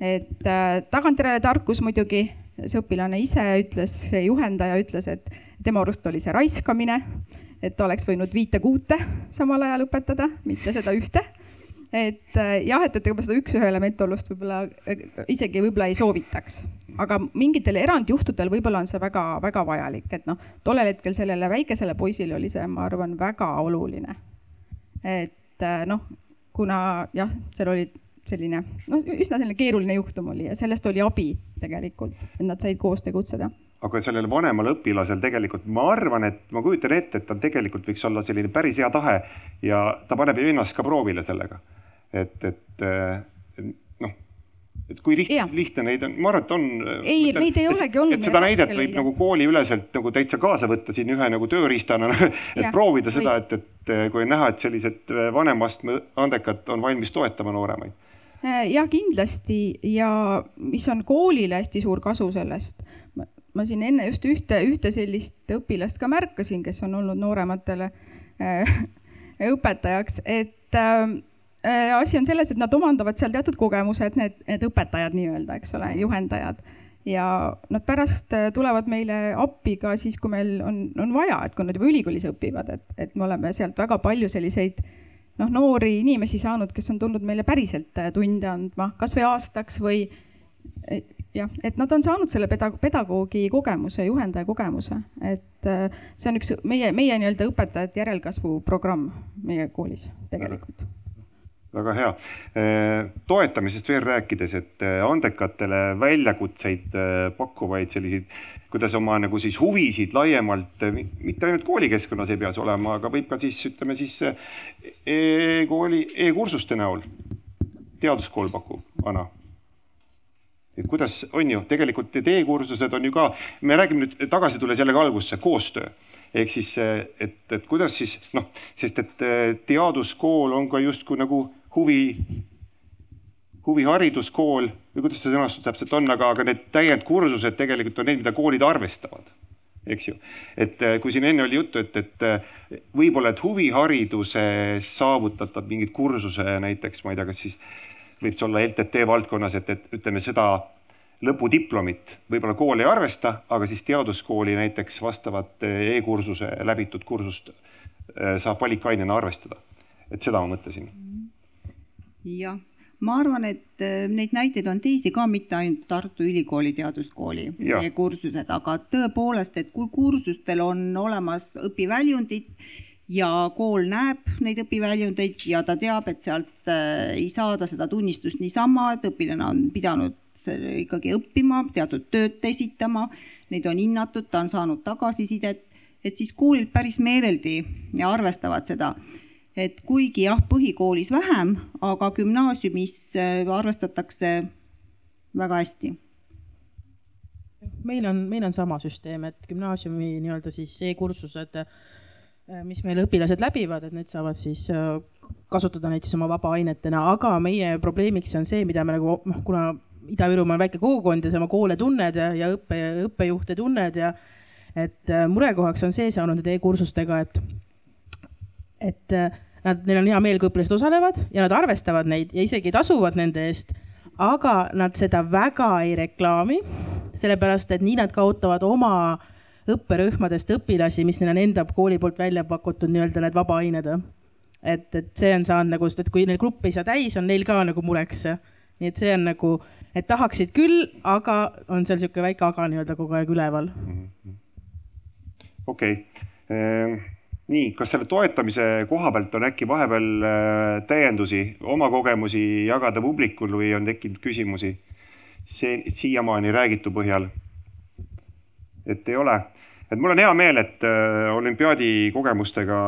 et äh, tagantjärele tarkus muidugi, see õpilane ise ütles, see juhendaja ütles, et tema arust oli see raiskamine, et oleks võinud viite-kuute samal ajal õpetada, mitte seda ühte et äh, jah, et, et ega ma seda üks-ühele mentorlust võib-olla isegi võib-olla ei soovitaks, aga mingitel erandjuhtudel võib-olla on see väga-väga vajalik, et noh, tollel hetkel sellele väikesele poisile oli see, ma arvan, väga oluline. et noh, kuna jah, seal oli selline noh, üsna selline keeruline juhtum oli ja sellest oli abi tegelikult, et nad said koos tegutseda aga sellel vanemal õpilasel tegelikult ma arvan, et ma kujutan ette, et tal tegelikult võiks olla selline päris hea tahe ja ta paneb ennast ka proovile sellega. et, et noh, et kui lihtne, lihtne neid on, ma arvan, et on. ei, neid ei olegi olnud. et seda näidet võib leida. nagu kooliüleselt nagu täitsa kaasa võtta siin ühe nagu tööriistana et ja, proovida seda, et, et kui on näha, et sellised vanema astme andekad on valmis toetama nooremaid jah, kindlasti ja mis on koolile hästi suur kasu sellest. Ma siin enne just ühte, ühte sellist õpilast ka märkasin, kes on olnud noorematele äh, õpetajaks, et äh, äh, asi on selles, et nad omandavad seal teatud kogemused, need, need õpetajad nii-öelda, eks ole, juhendajad. Ja nad pärast äh, tulevad meile appi ka siis, kui meil on, on vaja, et kui nad juba ülikoolis õpivad, et, et me oleme sealt väga palju selliseid noh, noori inimesi saanud, kes on tulnud meile päriselt tunde andma, kasvõi aastaks või jah, et nad on saanud selle pedagoog, pedagoogi kogemuse, juhendaja kogemuse, et äh, see on üks meie, meie nii-öelda õpetajate järelkasvu programm meie koolis tegelikult väga hea. Äh, toetamisest veel rääkides, et andekatele väljakutseid pakkuvaid selliseid kuidas oma nagu siis huvisid laiemalt, mitte ainult koolikeskkonnas ei pea see olema, aga võib ka siis ütleme siis e-kooli e-kursuste näol. teaduskool pakub, Ana et kuidas on ju, tegelikult need e-kursused on ju ka, me räägime nüüd tagasi tulles jällegi algusesse, koostöö. ehk siis, et, et kuidas siis noh, sest et teaduskool on ka justkui nagu huvi huvihariduskool või kuidas see sõnastus täpselt on, aga, aga need täiendkursused tegelikult on need, mida koolid arvestavad, eks ju. et eh, kui siin enne oli juttu, et, et eh, võib-olla, et huvihariduses saavutatav mingid kursuse näiteks, ma ei tea, kas siis võib see olla LTT valdkonnas, et, et ütleme seda lõpudiplomit võib-olla kool ei arvesta, aga siis teaduskooli näiteks vastavat eh, e-kursuse läbitud kursust saab valikainena arvestada. et seda ma mõtlesin. jah ma arvan, et äh, neid näiteid on teisi ka, mitte ainult Tartu Ülikooli teaduskooli kursused, aga tõepoolest, et kui kursustel on olemas õpiväljundid ja kool näeb neid õpiväljundeid ja ta teab, et sealt äh, ei saada seda tunnistust niisama, et õpilane on pidanud ikkagi õppima, teatud tööd esitama, neid on hinnatud, ta on saanud tagasisidet, et siis koolid päris meeleldi arvestavad seda et kuigi jah, põhikoolis vähem, aga gümnaasiumis äh, arvestatakse väga hästi. meil on, meil on sama süsteem, et gümnaasiumi nii-öelda siis e-kursused, mis meil õpilased läbivad, et need saavad siis äh, kasutada neid siis oma vabaainetena, aga meie probleemiks on see, mida me nagu noh, kuna Ida-Virumaa on väike kogukond ja sa oma koole tunned ja, ja õppe, õppejuhte tunned ja et murekohaks on see saanud nende e-kursustega, et, et Nad, neil on hea meel, kui õpilased osalevad ja nad arvestavad neid ja isegi tasuvad nende eest. aga nad seda väga ei reklaami, sellepärast et nii nad kaotavad oma õpperühmadest õpilasi, mis neil on enda kooli poolt välja pakutud nii-öelda need vabaained. et, et see on saanud nagu, sest et kui neil grupp ei saa täis, on neil ka nagu mureks. nii et see on nagu, et tahaksid küll, aga on seal niisugune väike aga nii-öelda kogu aeg üleval. okei okay. Ehm, nii, kas selle toetamise koha pealt on äkki vahepeal äh, täiendusi, oma kogemusi jagada publikul või on tekkinud küsimusi see siiamaani räägitu põhjal? Et ei ole, et mul on hea meel, et äh, olümpiaadi kogemustega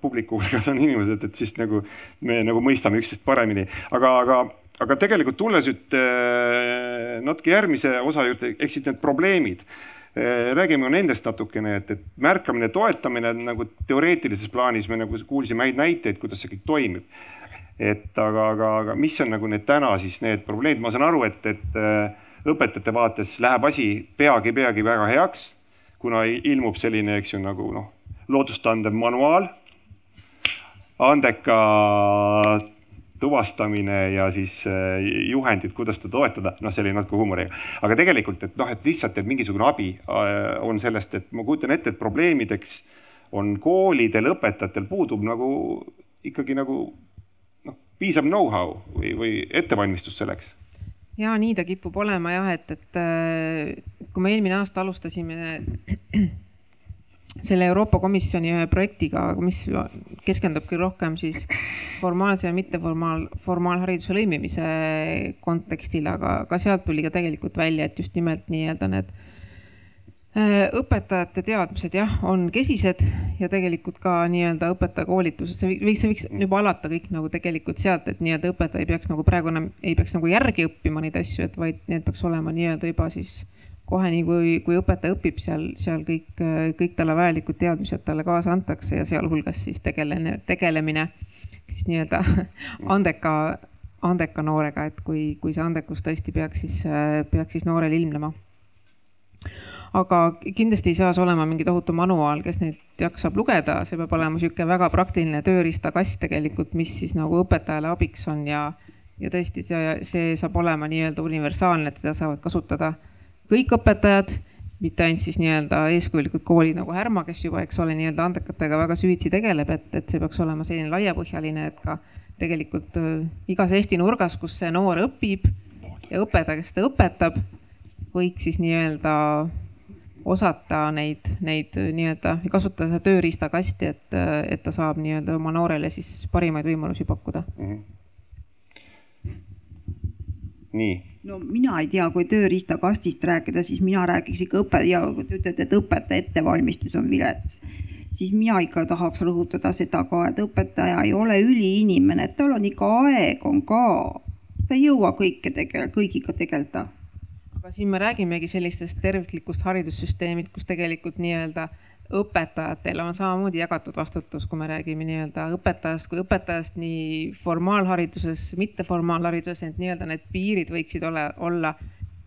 publiku hulgas on inimesed, et siis nagu me nagu mõistame üksteist paremini, aga, aga, aga tegelikult tulles nüüd äh, natuke järgmise osa juurde, ehk siis need probleemid. Äh, räägime nendest natukene, et, et märkamine, toetamine nagu teoreetilises plaanis me nagu kuulsime häid näiteid, kuidas see kõik toimib. et aga, aga, aga mis on nagu need täna siis need probleemid, ma saan aru, et, et äh, õpetajate vaates läheb asi peagi, peagi väga heaks, kuna ilmub selline, eks ju, nagu noh, loodustandev manuaal, andeka tuvastamine ja siis äh, juhendid, kuidas seda toetada, noh, see oli natuke huumoriga. aga tegelikult, et noh, et lihtsalt, et mingisugune abi äh, on sellest, et ma kujutan ette, et probleemideks on koolidel, õpetajatel puudub nagu ikkagi nagu noh, piisav know-how või, või ettevalmistus selleks ja nii ta kipub olema jah, et, et kui me eelmine aasta alustasime selle Euroopa Komisjoni ühe projektiga, mis keskendub küll rohkem siis formaalse ja mitteformaal, formaalhariduse lõimimise kontekstile, aga ka sealt tuli ka tegelikult välja, et just nimelt nii-öelda need äh, õpetajate teadmised jah, on kesised ja tegelikult ka nii-öelda õpetajakoolituses, see võiks, see võiks juba alata kõik nagu tegelikult sealt, et nii-öelda õpetaja ei peaks nagu praegu enam, ei peaks nagu järgi õppima neid asju, et vaid need peaks olema nii-öelda juba siis kohe nii kui, kui õpetaja õpib seal, seal kõik, kõik talle vajalikud teadmised talle kaasa antakse ja sealhulgas siis tegelene, tegelemine siis nii-öelda andeka, andeka noorega, et kui, kui see andekus tõesti peaks siis, peaks siis noorel ilmnema. Aga kindlasti ei saa see olema mingi tohutu manuaal, kes neid jaksab lugeda, see peab olema niisugune väga praktiline tööriistakast tegelikult, mis siis nagu õpetajale abiks on. Ja, ja tõesti see, see saab olema nii-öelda universaalne, et seda saavad kasutada kõik õpetajad, mitte ainult siis nii-öelda eeskujulikud koolid nagu Härma, kes juba, eks ole, nii-öelda andekatega väga süvitsi tegeleb, et, et see peaks olema selline laiapõhjaline, et ka tegelikult äh, igas Eesti nurgas, kus see noor õpib ja õpetaja, kes seda õpetab, võiks siis nii-öelda osata neid, neid nii-öelda kasutada seda tööriistakasti, et, et ta saab nii-öelda oma noorele siis parimaid võimalusi pakkuda mm. -hmm nii. no mina ei tea, kui tööriistakastist rääkida, siis mina räägiks ikka õpe- ja kui te ütlete, et õpetaja ettevalmistus on vilets, siis mina ikka tahaks rõhutada seda ka, et õpetaja ei ole üliinimene, et tal on ikka aeg on ka. ta ei jõua kõike tegel-, kõigiga tegeleda aga siin me räägimegi sellistest terviklikust haridussüsteemid, kus tegelikult nii-öelda õpetajatel on samamoodi jagatud vastutus, kui me räägime nii-öelda õpetajast kui õpetajast nii formaalhariduses, mitteformaalhariduses, et nii-öelda need piirid võiksid ole, olla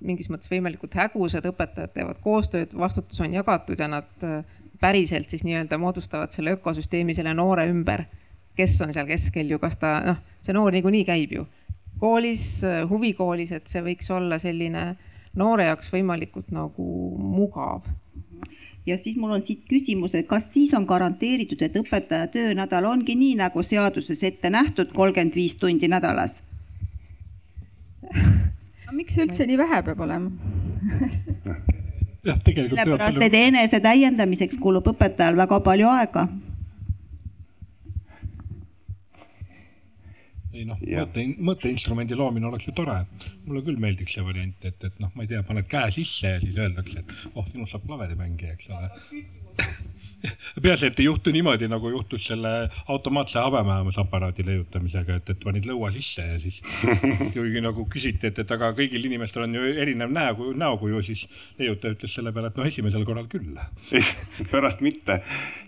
mingis mõttes võimalikult hägusad, õpetajad teevad koostööd, vastutus on jagatud ja nad äh, päriselt siis nii-öelda moodustavad selle ökosüsteemi selle noore ümber. kes on seal keskel ju, kas ta noh, see noor niikuinii käib ju koolis, äh, huvikoolis, et see võiks olla selline noore jaoks võimalikult nagu mugav ja siis mul on siit küsimus, et kas siis on garanteeritud, et õpetaja töönädal ongi nii, nagu seaduses ette nähtud, kolmkümmend viis tundi nädalas? miks üldse nii vähe peab olema jah, tegelikult. sellepärast, et enese täiendamiseks kulub õpetajal väga palju aega ei noh, mõtte, mõtteinstrumendi loomine oleks ju tore. mulle küll meeldiks see variant, et, et noh, ma ei tea, paned käe sisse ja siis öeldakse, et oh, sinust saab klaverimängija, eks ole peaasi, et ei juhtu niimoodi, nagu juhtus selle automaatse habemajandusaparaadi leiutamisega, et, et panid lõua sisse ja siis kuigi nagu küsiti, et, et aga kõigil inimestel on ju erinev näo, näokuju, siis leiutaja ütles selle peale, et noh, esimesel korral küll pärast mitte.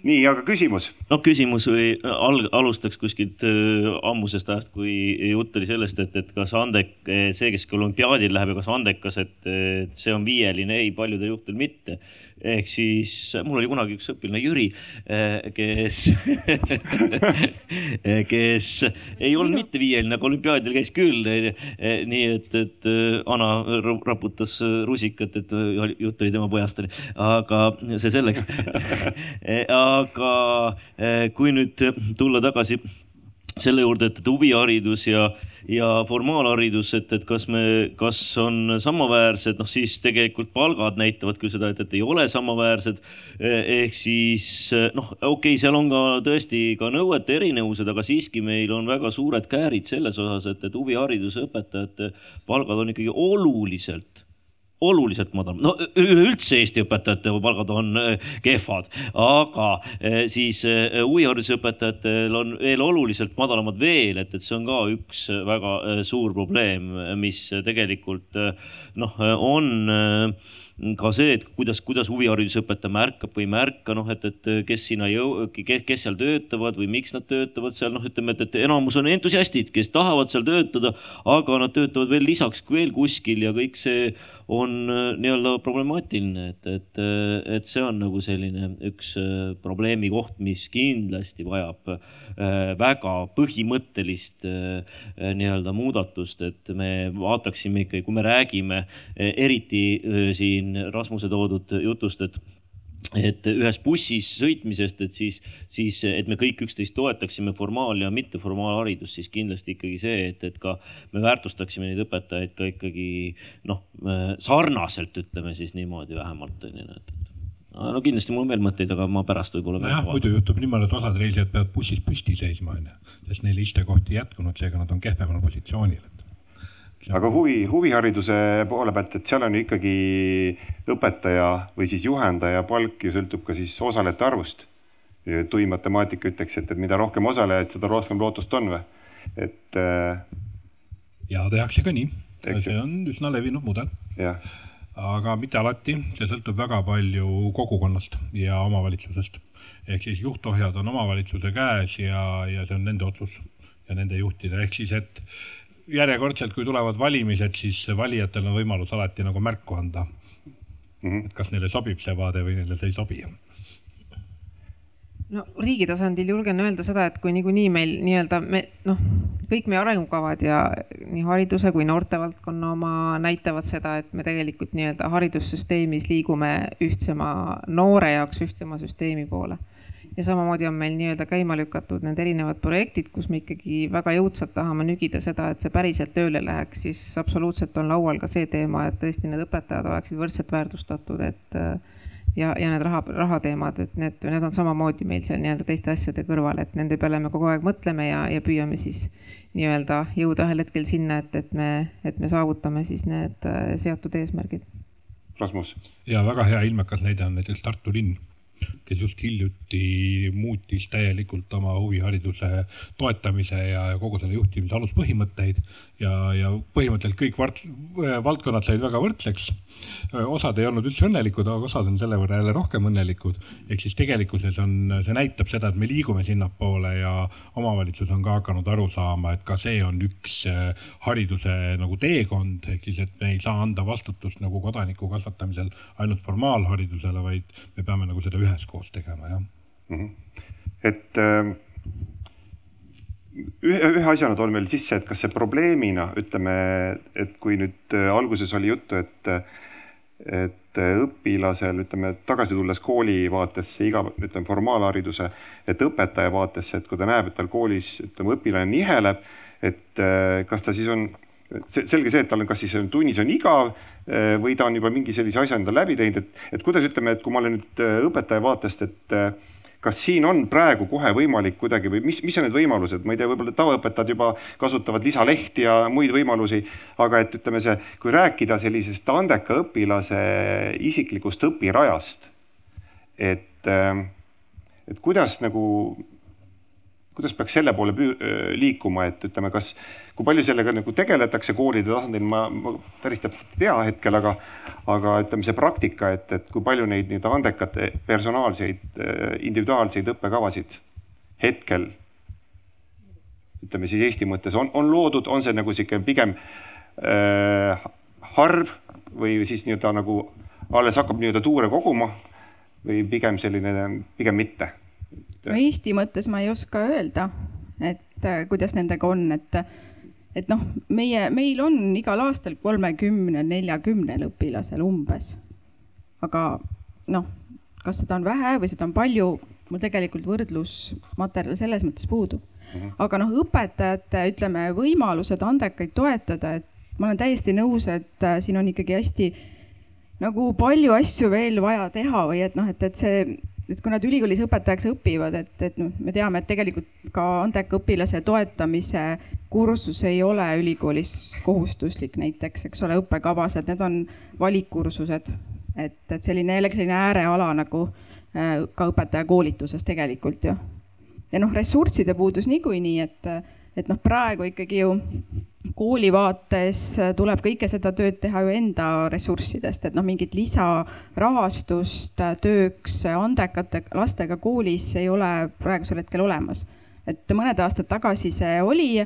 nii, aga küsimus? no küsimus või alg-, alustaks kuskilt äh, ammusest ajast, kui jutt oli sellest, et, et kas andek, see, kes olümpiaadil läheb ja kas andekas, et, et see on viieline, ei, paljudel juhtudel mitte ehk siis mul oli kunagi üks õpilane Jüri, eh, kes kes ei olnud mitte viieline, aga olümpiaadil käis küll. Eh, nii et, et eh, Ana raputas rusikat, et jutt oli tema pojast, aga see selleks aga kui nüüd tulla tagasi selle juurde, et, et huviharidus ja, ja formaalharidus, et, et kas me, kas on samaväärsed, noh siis tegelikult palgad näitavad küll seda, et, et ei ole samaväärsed. ehk siis noh, okei okay,, seal on ka tõesti ka nõuete erinevused, aga siiski meil on väga suured käärid selles osas, et, et huvihariduse õpetajate palgad on ikkagi oluliselt oluliselt madalam, no üleüldse Eesti õpetajate palgad on äh, kehvad, aga äh, siis äh, huvihariduse õpetajatel on veel oluliselt madalamad veel, et, et see on ka üks väga suur probleem, mis tegelikult noh, on ka see, et kuidas, kuidas huviharidusõpetaja märkab või ei märka, noh, et, et kes sinna jõu-, kes seal töötavad või miks nad töötavad seal, noh, ütleme, et, et enamus on entusiastid, kes tahavad seal töötada, aga nad töötavad veel lisaks veel kuskil ja kõik see on äh, nii-öelda problemaatiline, et, et, äh, et see on nagu selline üks äh, probleemi koht, mis kindlasti vajab väga põhimõttelist nii-öelda muudatust, et me vaataksime ikkagi, kui me räägime eriti siin Rasmuse toodud jutust, et et ühes bussis sõitmisest, et siis, siis, et me kõik üksteist toetaksime formaal- ja mitteformaalharidust, siis kindlasti ikkagi see, et, et ka me väärtustaksime neid õpetajaid ka ikkagi noh, sarnaselt ütleme siis niimoodi vähemalt onju, et no kindlasti mul on veel mõtteid, aga ma pärast võib-olla. nojah, muidu juhtub niimoodi, et osad reisijad peavad bussis püsti seisma onju, sest neil istekohti ei jätkunud, seega nad on kehvemal positsioonil aga huvi, huvihariduse poole pealt, et seal on ju ikkagi õpetaja või siis juhendaja palk ju sõltub ka siis osalejate arvust. tuim matemaatika ütleks, et, et mida rohkem osalejaid, seda rohkem lootust on või, et. Äh, ja tehakse ka nii, see on üsna levinud mudel. aga mitte alati, see sõltub väga palju kogukonnast ja omavalitsusest. ehk siis juhtohjad on omavalitsuse käes ja, ja see on nende otsus ja nende juhtida, ehk siis, et järjekordselt, kui tulevad valimised, siis valijatel on võimalus alati nagu märku anda mm. -hmm. et kas neile sobib see vaade või neile see ei sobi. no riigi tasandil julgen öelda seda, et kui niikuinii meil nii-öelda me noh, kõik meie arengukavad ja nii hariduse kui noortevaldkonna oma näitavad seda, et me tegelikult nii-öelda haridussüsteemis liigume ühtsema noore jaoks ühtsema süsteemi poole ja samamoodi on meil nii-öelda käima lükatud need erinevad projektid, kus me ikkagi väga jõudsalt tahame nügida seda, et see päriselt tööle läheks, siis absoluutselt on laual ka see teema, et tõesti need õpetajad oleksid võrdselt väärtustatud, et ja, ja need raha, rahateemad, et need, need on samamoodi meil seal nii-öelda teiste asjade kõrval, et nende peale me kogu aeg mõtleme ja, ja püüame siis nii-öelda jõuda ühel hetkel sinna, et, et me, et me saavutame siis need seatud eesmärgid. Rasmus. ja väga hea ilmekas näide on näiteks Tartu linn kes just hiljuti muutis täielikult oma huvihariduse toetamise ja kogu selle juhtimise aluspõhimõtteid ja, ja põhimõtteliselt kõik vart, valdkonnad said väga võrdseks. osad ei olnud üldse õnnelikud, aga osad on selle võrra jälle rohkem õnnelikud. ehk siis tegelikkuses on, see näitab seda, et me liigume sinnapoole ja omavalitsus on ka hakanud aru saama, et ka see on üks eh, hariduse nagu teekond, ehk siis, et me ei saa anda vastutust nagu kodaniku kasvatamisel ainult formaalharidusele, vaid me peame nagu seda üheskoos tegema, jah mm. -hmm. et äh, ühe, ühe asjana toon veel sisse, et kas see probleemina, ütleme, et kui nüüd äh, alguses oli juttu, et, et õpilasel, ütleme, tagasi tulles kooli vaatesse, iga, ütleme, formaalhariduse, et õpetaja vaatesse, et kui ta näeb, et tal koolis, ütleme, õpilane niheleb, et äh, kas ta siis on selge see, et tal on, kas siis on tunnis on igav eh, või ta on juba mingi sellise asja endale läbi teinud, et, et kuidas ütleme, et kui ma olen nüüd eh, õpetaja vaatest, et eh, kas siin on praegu kohe võimalik kuidagi või mis, mis on need võimalused, ma ei tea, võib-olla tavaõpetajad juba kasutavad lisalehti ja muid võimalusi, aga et ütleme see, kui rääkida sellisest andeka õpilase isiklikust õpirajast, et, et kuidas nagu kuidas peaks selle poole liikuma, et ütleme, kas, kui palju sellega nagu tegeletakse koolide tasandil, ma, ma päris täpselt ei tea hetkel, aga, aga ütleme, see praktika, et, et kui palju neid nii-öelda andekate personaalseid, individuaalseid õppekavasid hetkel ütleme siis Eesti mõttes on, on loodud, on see nagu sihuke pigem äh, harv või siis nii-öelda nagu alles hakkab nii-öelda tuure koguma või pigem selline, pigem mitte no Eesti mõttes ma ei oska öelda, et äh, kuidas nendega on, et, et noh, meie, meil on igal aastal kolmekümnel, neljakümnel õpilasel umbes. aga noh, kas seda on vähe või seda on palju, mul tegelikult võrdlusmaterjal selles mõttes puudub. Mhm. aga noh, õpetajate, ütleme, võimalused andekaid toetada, et ma olen täiesti nõus, et äh, siin on ikkagi hästi nagu palju asju veel vaja teha või et noh, et, et see et kui nad ülikoolis õpetajaks õpivad, et, et noh, me teame, et tegelikult ka andeka õpilase toetamise kursus ei ole ülikoolis kohustuslik näiteks, eks ole, õppekavas, et need on valikkursused. et, et selline jällegi selline ääreala nagu äh, ka õpetajakoolituses tegelikult ju. ja noh, ressursside puudus niikuinii, et, et noh, praegu ikkagi ju kooli vaates tuleb kõike seda tööd teha ju enda ressurssidest, et noh, mingit lisarahastust tööks andekate lastega koolis ei ole praegusel hetkel olemas. et mõned aastad tagasi see oli,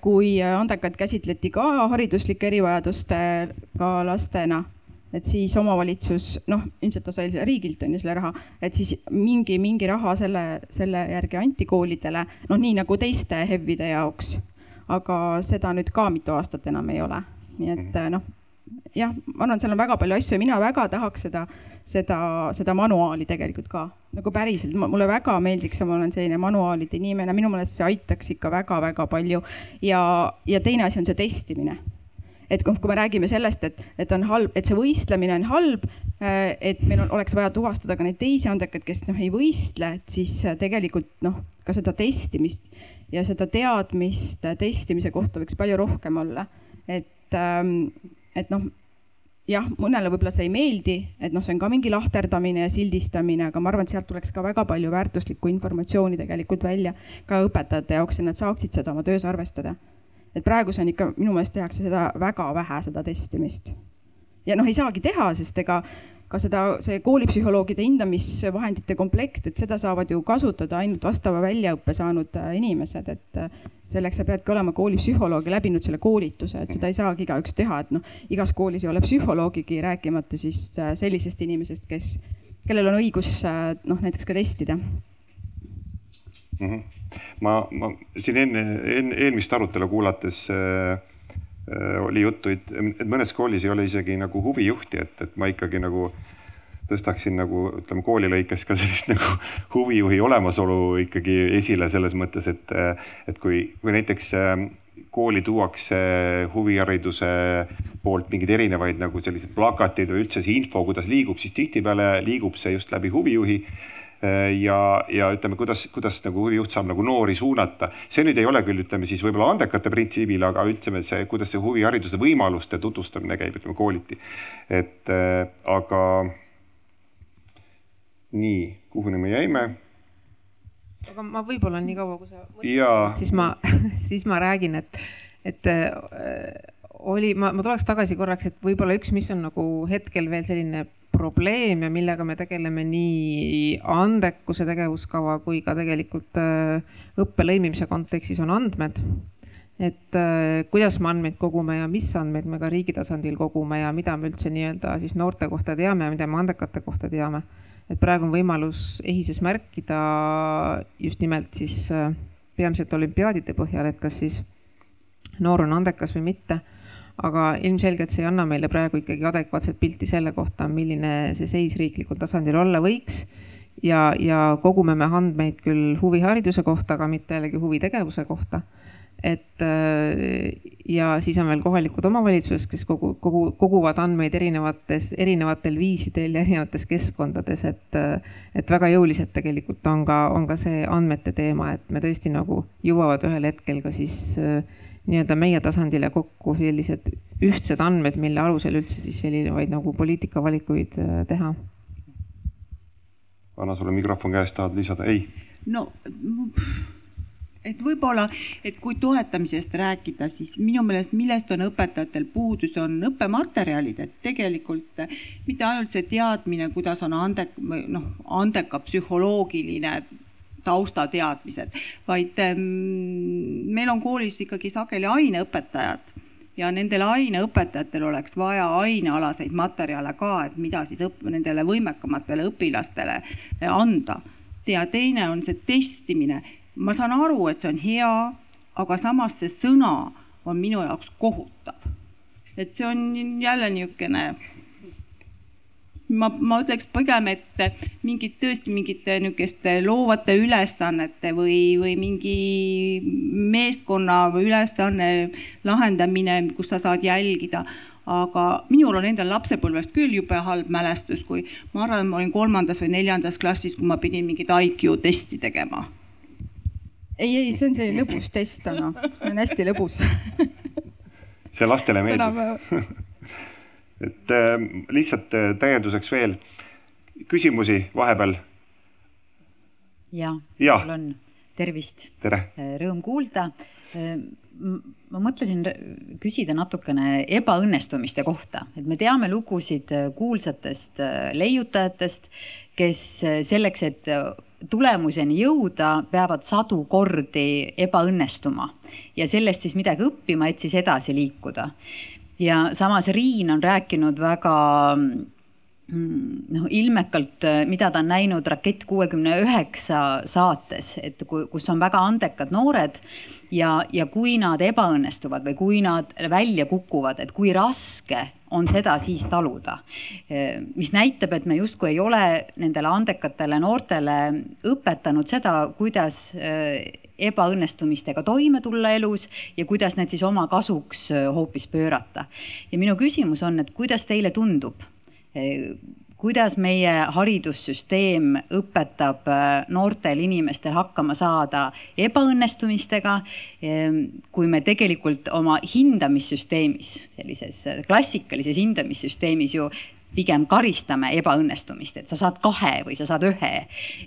kui andekaid käsitleti ka hariduslike erivajadustega lastena et siis omavalitsus, noh, ilmselt ta sai riigilt on ju selle raha, et siis mingi, mingi raha selle, selle järgi anti koolidele, noh, nii nagu teiste HEV-ide jaoks. aga seda nüüd ka mitu aastat enam ei ole, nii et mhm. noh, jah, ma arvan, seal on väga palju asju ja mina väga tahaks seda, seda, seda manuaali tegelikult ka. Nagu päriselt, mulle väga meeldiks ja ma olen selline manuaalide inimene, minu meelest see aitaks ikka väga-väga palju. Ja, ja teine asi on see testimine et kui me räägime sellest, et, et on halb, et see võistlemine on halb, äh, et meil on, oleks vaja tuvastada ka neid teisi andekaid, kes noh, ei võistle, et siis äh, tegelikult noh, ka seda testimist ja seda teadmist äh, testimise kohta võiks palju rohkem olla. et, ähm, et noh, jah, mõnele võib-olla see ei meeldi, et noh, see on ka mingi lahterdamine ja sildistamine, aga ma arvan, et sealt tuleks ka väga palju väärtuslikku informatsiooni tegelikult välja ka õpetajate jaoks, et nad saaksid seda oma töös arvestada et praegu see on ikka, minu meelest tehakse seda väga vähe, seda testimist. ja noh, ei saagi teha, sest ega ka seda, see koolipsühholoogide hindamisvahendite komplekt, et seda saavad ju kasutada ainult vastava väljaõppe saanud äh, inimesed, et äh, selleks sa peadki olema koolipsühholoog ja läbinud selle koolituse, et seda ei saagi igaüks teha, et noh, igas koolis ei ole psühholoogigi, rääkimata siis äh, sellisest inimesest, kes, kellel on õigus noh, näiteks ka testida mm. -hmm. Ma, ma siin enne, enne eelmist arutelu kuulates äh, äh, oli juttu, et, et mõnes koolis ei ole isegi nagu huvijuhti, et, et ma ikkagi nagu tõstaksin nagu ütleme kooli lõikes ka sellist nagu huvijuhi olemasolu ikkagi esile selles mõttes, et, et kui, kui näiteks äh, kooli tuuakse huvihariduse poolt mingeid erinevaid nagu selliseid plakateid või üldse see info, kuidas liigub, siis tihtipeale liigub see just läbi huvijuhi ja, ja ütleme, kuidas, kuidas nagu huvijuht saab nagu noori suunata. see nüüd ei ole küll, ütleme siis võib-olla andekate printsiibil, aga ütleme see, kuidas see huvihariduse võimaluste tutvustamine käib, ütleme kooliti. et äh, aga nii, kuhuni me jäime? aga ma võib-olla nii kaua, kui sa mõtled, siis ma, siis ma räägin, et, et äh, oli, ma, ma tuleks tagasi korraks, et võib-olla üks, mis on nagu hetkel veel selline probleem ja millega me tegeleme nii andekuse tegevuskava kui ka tegelikult äh, õppe lõimimise kontekstis on andmed. et äh, kuidas me andmeid kogume ja mis andmeid me ka riigi tasandil kogume ja mida me üldse nii-öelda siis noorte kohta teame ja mida me andekate kohta teame. et praegu on võimalus EHIS-es märkida just nimelt siis äh, peamiselt olümpiaadide põhjal, et kas siis noor on andekas või mitte aga ilmselgelt see ei anna meile praegu ikkagi adekvaatset pilti selle kohta, milline see seis riiklikul tasandil olla võiks. ja, ja kogume me andmeid küll huvihariduse kohta, aga mitte jällegi huvitegevuse kohta. et äh, ja siis on veel kohalikud omavalitsused, kes kogu, kogu, koguvad andmeid erinevates, erinevatel viisidel ja erinevates keskkondades, et, et väga jõuliselt tegelikult on ka, on ka see andmete teema, et me tõesti nagu jõuavad ühel hetkel ka siis äh, nii-öelda meie tasandile kokku sellised ühtsed andmed, mille alusel üldse siis selliseid nagu poliitikavalikuid äh, teha. anna sulle mikrofon käest, tahad lisada? ei. no et võib-olla, et kui toetamisest rääkida, siis minu meelest, millest on õpetajatel puudus, on õppematerjalid, et tegelikult mitte ainult see teadmine, kuidas on ande, noh, andeka psühholoogiline taustateadmised, vaid ähm, meil on koolis ikkagi sageli aineõpetajad ja nendel aineõpetajatel oleks vaja ainealaseid materjale ka, et mida siis õpp-, nendele võimekamatele õpilastele anda. ja teine on see testimine. ma saan aru, et see on hea, aga samas see sõna on minu jaoks kohutav. et see on jälle niisugune ma, ma ütleks pigem, et mingit tõesti mingite niisuguste loovate ülesannete või, või mingi meeskonna ülesanne lahendamine, kus sa saad jälgida. Aga minul on endal lapsepõlvest küll jube halb mälestus, kui ma arvan, ma olin kolmandas või neljandas klassis, kui ma pidin mingit IQ testi tegema. ei, ei, see on selline lõbus test, Anna, see on hästi lõbus. See lastele meeldib et äh, lihtsalt äh, täienduseks veel, küsimusi vahepeal? ja, ja., mul on. tervist! tere! Rõõm kuulda. ma mõtlesin küsida natukene ebaõnnestumiste kohta, et me teame lugusid kuulsatest leiutajatest, kes selleks, et tulemuseni jõuda, peavad sadu kordi ebaõnnestuma ja sellest siis midagi õppima, et siis edasi liikuda. Ja samas Riin on rääkinud väga noh, ilmekalt, mida ta on näinud Rakett kuuekümne üheksa saates, et kus on väga andekad noored ja, ja kui nad ebaõnnestuvad või kui nad välja kukuvad, et kui raske on seda siis taluda. mis näitab, et me justkui ei ole nendele andekatele noortele õpetanud seda, kuidas ebaõnnestumistega toime tulla elus ja kuidas need siis oma kasuks hoopis pöörata. ja minu küsimus on, et kuidas teile tundub, kuidas meie haridussüsteem õpetab noortel inimestel hakkama saada ebaõnnestumistega, kui me tegelikult oma hindamissüsteemis, sellises klassikalises hindamissüsteemis ju pigem karistame ebaõnnestumist, et sa saad kahe või sa saad ühe.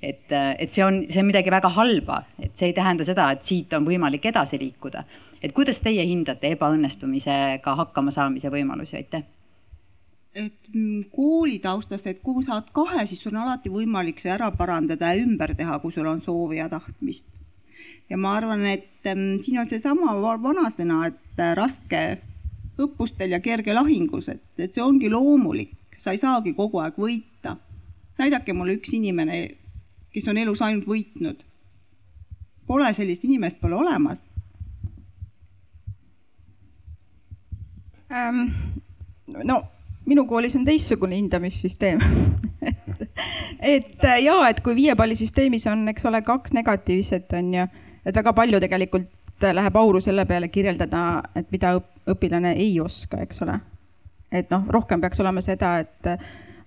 et, et see on, see on midagi väga halba, et see ei tähenda seda, et siit on võimalik edasi liikuda. et kuidas teie hindate ebaõnnestumisega hakkama saamise võimalusi, aitäh? et kooli taustast, et kui saad kahe, siis sul on alati võimalik see ära parandada ja ümber teha, kui sul on soovi ja tahtmist. ja ma arvan, et siin on seesama vanasõna, et raske õppustel ja kerge lahingus, et, et see ongi loomulik sa ei saagi kogu aeg võita. näidake mulle üks inimene, kes on elus ainult võitnud. Pole sellist inimest, pole olemas ähm,. no minu koolis on teistsugune hindamissüsteem et ja, et kui viiepallisüsteemis on, eks ole, kaks negatiivset on ju, et väga palju tegelikult läheb auru selle peale kirjeldada, et mida õpilane ei oska, eks ole et noh, rohkem peaks olema seda, et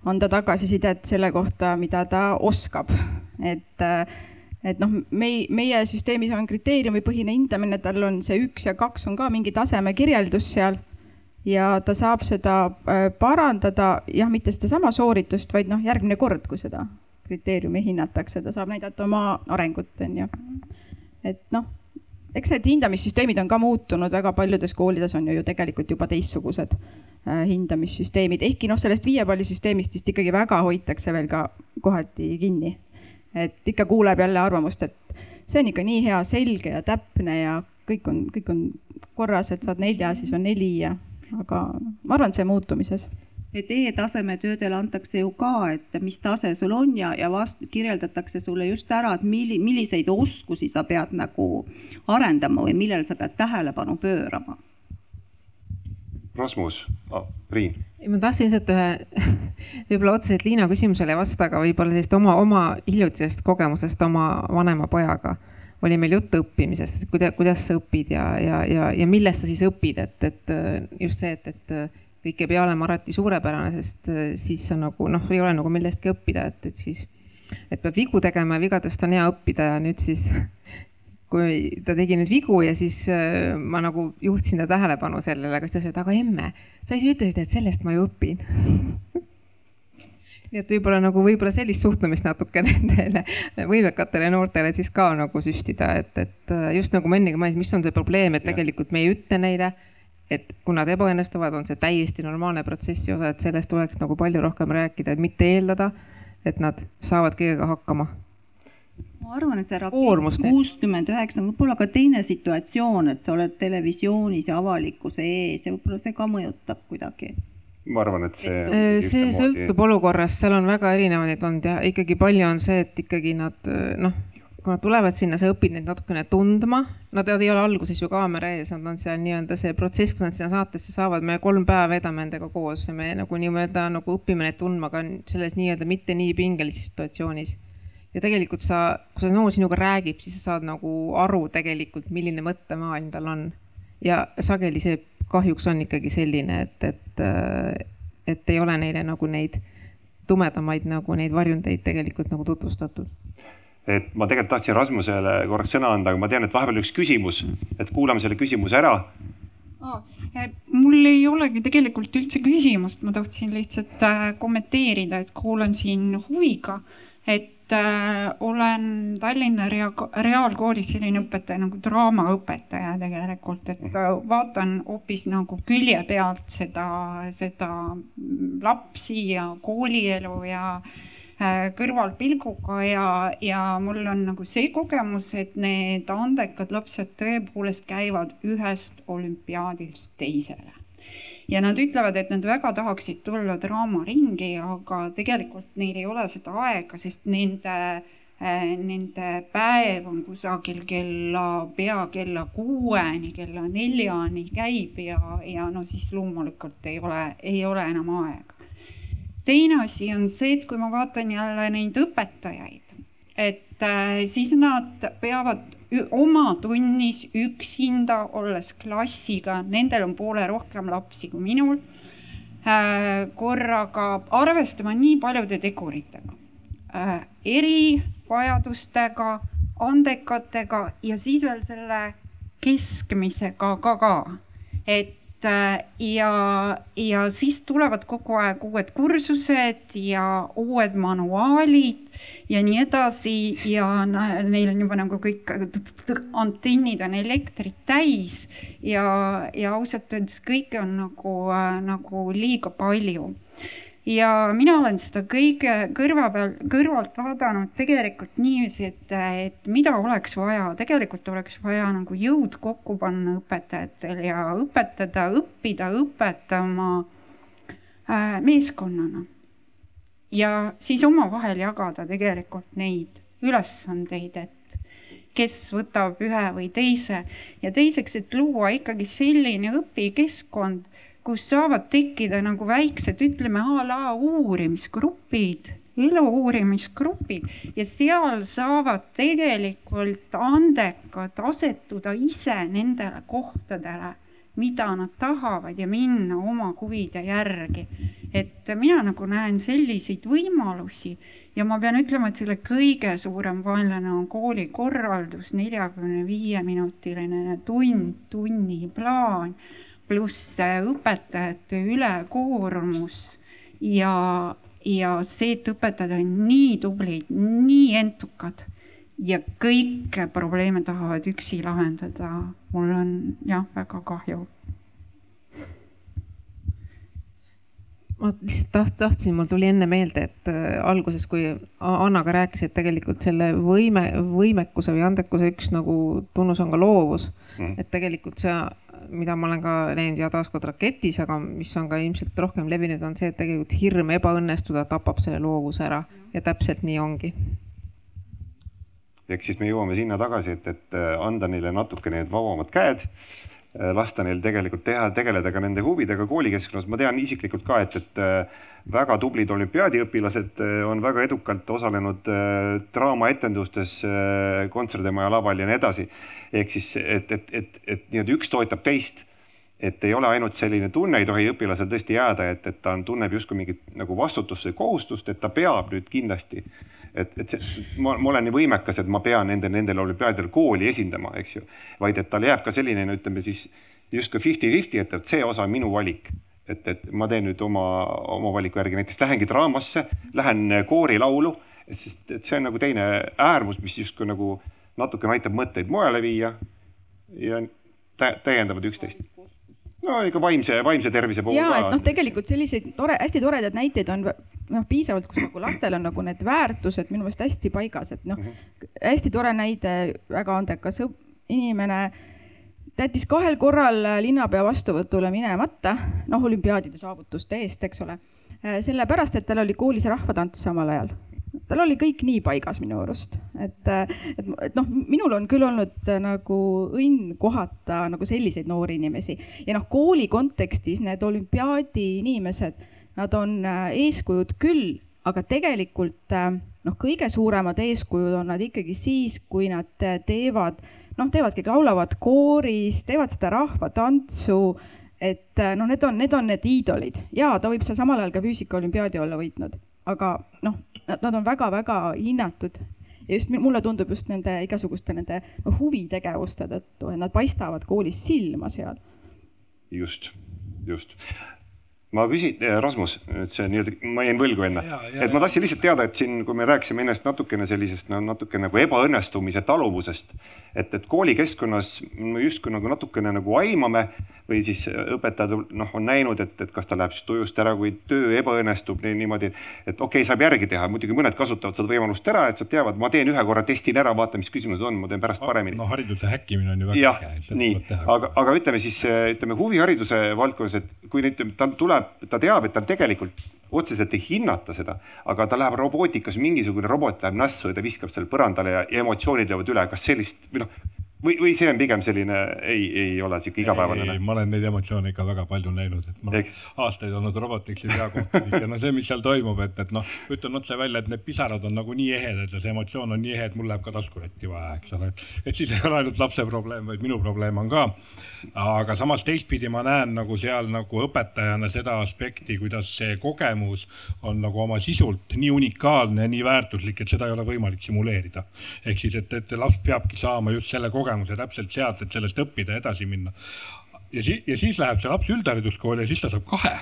anda tagasisidet selle kohta, mida ta oskab, et et noh, mei-, meie süsteemis on kriteeriumipõhine hindamine, tal on see üks ja kaks on ka mingi taseme kirjeldus seal. Ja ta saab seda äh, parandada, jah, mitte sedasama sooritust, vaid noh, järgmine kord, kui seda kriteeriumi hinnatakse, ta saab näidata oma arengut, on ju. et noh, eks need hindamissüsteemid on ka muutunud, väga paljudes koolides on ju, ju tegelikult juba teistsugused. Äh, hindamissüsteemid, ehkki noh, sellest viiepallisüsteemist vist ikkagi väga hoitakse veel ka kohati kinni. et ikka kuuleb jälle arvamust, et see on ikka nii hea, selge ja täpne ja kõik on, kõik on korras, et saad nelja, siis on neli ja, aga ma arvan, et see muutumises. Et E-taseme töödele antakse ju ka, et mis tase sul on ja, ja vast-, kirjeldatakse sulle just ära, et milli-, milliseid oskusi sa pead nagu arendama või millele sa pead tähelepanu pöörama Rasmus ah,, Riin. ma tahtsin lihtsalt ühe, võib-olla otseselt Liina küsimusele ei vasta, aga võib-olla sellist oma, oma hiljutisest kogemusest oma vanema pojaga oli meil juttu õppimisest, et kuidas, kuidas sa õpid ja, ja, ja, ja millest sa siis õpid, et, et just see, et, et kõik ei pea olema alati suurepärane, sest siis on nagu noh, ei ole nagu millestki õppida, et, et siis, et peab vigu tegema ja vigadest on hea õppida ja nüüd siis kui ta tegi nüüd vigu ja siis äh, ma nagu juhtisin ta tähelepanu sellele, kas ta ütles, et aga emme, sa ise ütlesid, et sellest ma ju õpin. Nii et võib-olla nagu võib-olla sellist suhtumist natuke nendele võimekatele noortele siis ka nagu süstida, et, et äh, just nagu ma ennegi mainisin, mis on see probleem, et tegelikult me ei ütle neile, et kui nad ebaõnnestuvad, on see täiesti normaalne protsessi osa, et sellest tuleks nagu palju rohkem rääkida, et mitte eeldada, et nad saavad kõigega hakkama ma arvan, et see rakett kuuskümmend üheksa on võib-olla ka teine situatsioon, et sa oled televisioonis ja avalikkuse ees ja võib-olla see ka mõjutab kuidagi ma arvan, et see. Äh, see sõltub olukorrast, seal on väga erinevaid olnud ja ikkagi palju on see, et ikkagi nad noh, kui nad tulevad sinna, sa õpid neid natukene tundma. Nad ei ole alguses ju kaamera ees, nad on seal nii-öelda see protsess, kus nad sinna saatesse saavad, me kolm päeva veedame nendega koos ja me nagu nii-öelda nagu õpime neid tundma ka selles nii-öelda mitte nii pingelises situatsioonis ja tegelikult sa, kui see noor sinuga räägib, siis sa saad nagu aru tegelikult, milline mõttemaailm tal on. ja sageli see kahjuks on ikkagi selline, et, et, et ei ole neile nagu neid tumedamaid nagu neid varjundeid tegelikult nagu tutvustatud et ma tegelikult tahtsin Rasmusele korraks sõna anda, aga ma tean, et vahepeal üks küsimus, et kuulame selle küsimuse ära oh,. mul ei olegi tegelikult üldse küsimust, ma tahtsin lihtsalt äh, kommenteerida, et kuulan siin huviga, et äh, olen Tallinna Rea-, Reaalkoolis selline õpetaja nagu draamaõpetaja tegelikult, et äh, vaatan hoopis nagu külje pealt seda, seda lapsi ja koolielu ja äh, kõrvalpilguga ja, ja mul on nagu see kogemus, et need andekad lapsed tõepoolest käivad ühest olümpiaadist teisele ja nad ütlevad, et nad väga tahaksid tulla draamaringi, aga tegelikult neil ei ole seda aega, sest nende äh, Nende päev on kusagil kella, pea kella kuueni, kella neljani käib ja, ja no siis loomulikult ei ole, ei ole enam aega. teine asi on see, et kui ma vaatan jälle neid õpetajaid, et äh, siis nad peavad oma tunnis üksinda, olles klassiga, nendel on poole rohkem lapsi kui minul, äh, korraga arvestama nii paljude teguritega, äh, erivajadustega, andekatega ja siis veel selle keskmisega ka, ka. et Äh, ja, ja siis tulevad kogu aeg uued kursused ja uued manuaalid ja nii edasi. Ja neil on juba nagu kõik antennid on elektrit täis ja, ja ausalt öeldes kõike on nagu, nagu liiga palju. Ja mina olen seda kõige kõrva peal, kõrvalt vaadanud tegelikult niiviisi, et, et mida oleks vaja, tegelikult oleks vaja nagu jõud kokku panna õpetajatel ja õpetada, õppida õpetama äh, meeskonnana. Ja siis omavahel jagada tegelikult neid ülesandeid, et kes võtab ühe või teise. Ja teiseks, et luua ikkagi selline õpikeskkond kus saavad tekkida nagu väiksed, ütleme a la uurimisgrupid, elu uurimisgrupid ja seal saavad tegelikult andekad asetuda ise nendele kohtadele, mida nad tahavad ja minna oma huvide järgi. et mina nagu näen selliseid võimalusi ja ma pean ütlema, et selle kõige suurem vaenlane on koolikorraldus, neljakümne viie minutiline tund, tunniplaan pluss õpetajate ülekoormus ja, ja see, et õpetajad on nii tublid, nii entukad ja kõiki probleeme tahavad üksi lahendada. mul on jah, väga kahju ma lihtsalt taht-, tahtsin, mul tuli enne meelde, et äh, alguses, kui Anna ka rääkis, et tegelikult selle võime, võimekuse või andekuse üks nagu tunnus on ka loovus mm.. et tegelikult see mida ma olen ka näinud ja taaskord raketis, aga mis on ka ilmselt rohkem levinud, on see, et tegelikult hirm ebaõnnestuda tapab selle loovuse ära ja täpselt nii ongi. Ehk siis me jõuame sinna tagasi, et, et äh, anda neile natuke need vabamad käed, äh, lasta neil tegelikult teha, tegeleda ka nende huvidega koolikeskkonnas. ma tean isiklikult ka, et, et äh, väga tublid olümpiaadiõpilased on väga edukalt osalenud draamaetendustes kontserdemaja laval ja nii edasi ehk siis, et, et, et, et nii-öelda üks toetab teist. et ei ole ainult selline tunne, ei tohi õpilasel tõesti jääda, et, et ta on, tunneb justkui mingit nagu vastutust või kohustust, et ta peab nüüd kindlasti. Et, et see, ma, ma olen nii võimekas, et ma pean nende, nendel olümpiaadidel kooli esindama, eks ju. vaid et tal jääb ka selline, no ütleme siis justkui fifty-fifty, et, et see osa on minu valik. Et, et ma teen nüüd oma, oma valiku järgi, näiteks lähengi draamasse, lähen koorilaulu, sest et see on nagu teine äärmus, mis justkui nagu natukene aitab mõtteid mujale viia ja täiendavad üksteist no ikka vaimse, vaimse tervise pool ja, et noh, tegelikult selliseid tore, hästi toredaid näiteid on noh, piisavalt, kus nagu lastel on nagu need väärtused minu meelest hästi paigas, et noh mm -hmm., hästi tore näide, väga andekas inimene jättis kahel korral linnapea vastuvõtule minemata, noh, olümpiaadide saavutuste eest, eks ole. sellepärast, et tal oli koolis rahvatants samal ajal tal oli kõik nii paigas minu arust, et, et, et noh, minul on küll olnud äh, nagu õnn kohata nagu selliseid noori inimesi. Ja noh, kooli kontekstis need olümpiaadi inimesed, nad on äh, eeskujud küll, aga tegelikult äh, noh, kõige suuremad eeskujud on nad ikkagi siis, kui nad teevad, noh, teevadki, laulavad kooris, teevad seda rahvatantsu et noh, need on, need on need iidolid. Ja ta võib seal samal ajal ka füüsikaolümpiaadi olla võitnud aga noh, nad on väga-väga hinnatud ja just mulle tundub just nende igasuguste nende no, huvitegevuste tõttu, et nad paistavad koolis silma seal. just, just. Ma küsin, Rasmus, nüüd see nii-öelda, ma jäin võlgu enne, et ma tahtsin lihtsalt teada, et siin, kui me rääkisime ennast natukene sellisest no natuke nagu ebaõnnestumise taluvusest, et, et koolikeskkonnas me justkui nagu natukene nagu aimame või siis õpetajad noh, on näinud, et, et kas ta läheb siis tujust ära, kui töö ebaõnnestub nii, niimoodi, et okei okay,, saab järgi teha, muidugi mõned kasutavad seda võimalust ära, et nad teavad, ma teen ühe korra, testin ära, vaatan, mis küsimused on, ma teen pärast paremini. no hariduse häkkimine on ju väga äge. nii, aga, aga ütleme siis ütleme huvihariduse valdkonnas, et kui nüüd tal tuleb tuleb, ta teab, et tal tegelikult otseselt ei hinnata seda, aga ta läheb robootikas, mingisugune robot läheb nässu ja ta viskab selle põrandale ja, emotsioonid löövad üle, kas sellist või noh, või, või see on pigem selline, ei, ei ole sihuke igapäevane? ma olen neid emotsioone ikka väga palju näinud, et ma olen aastaid olnud robotiks ja peakohtunik ja no see, mis seal toimub, et, et noh, ütlen otse välja, et need pisarad on nagu nii ehedad ja see emotsioon on nii ehe, et mul läheb ka taskurätti vaja, eks ole. et siis ei ole ainult lapse probleem, vaid minu probleem on ka. aga samas teistpidi ma näen nagu seal nagu õpetajana seda aspekti, kuidas see kogemus on nagu oma sisult nii unikaalne ja nii väärtuslik, et seda ei ole võimalik simuleerida. ehk siis, et, et laps peabki saama just selle kogemuse kogemuse täpselt sealt, et sellest õppida edasi minna. ja siis, ja siis läheb see laps üldhariduskooli ja siis ta saab kahe.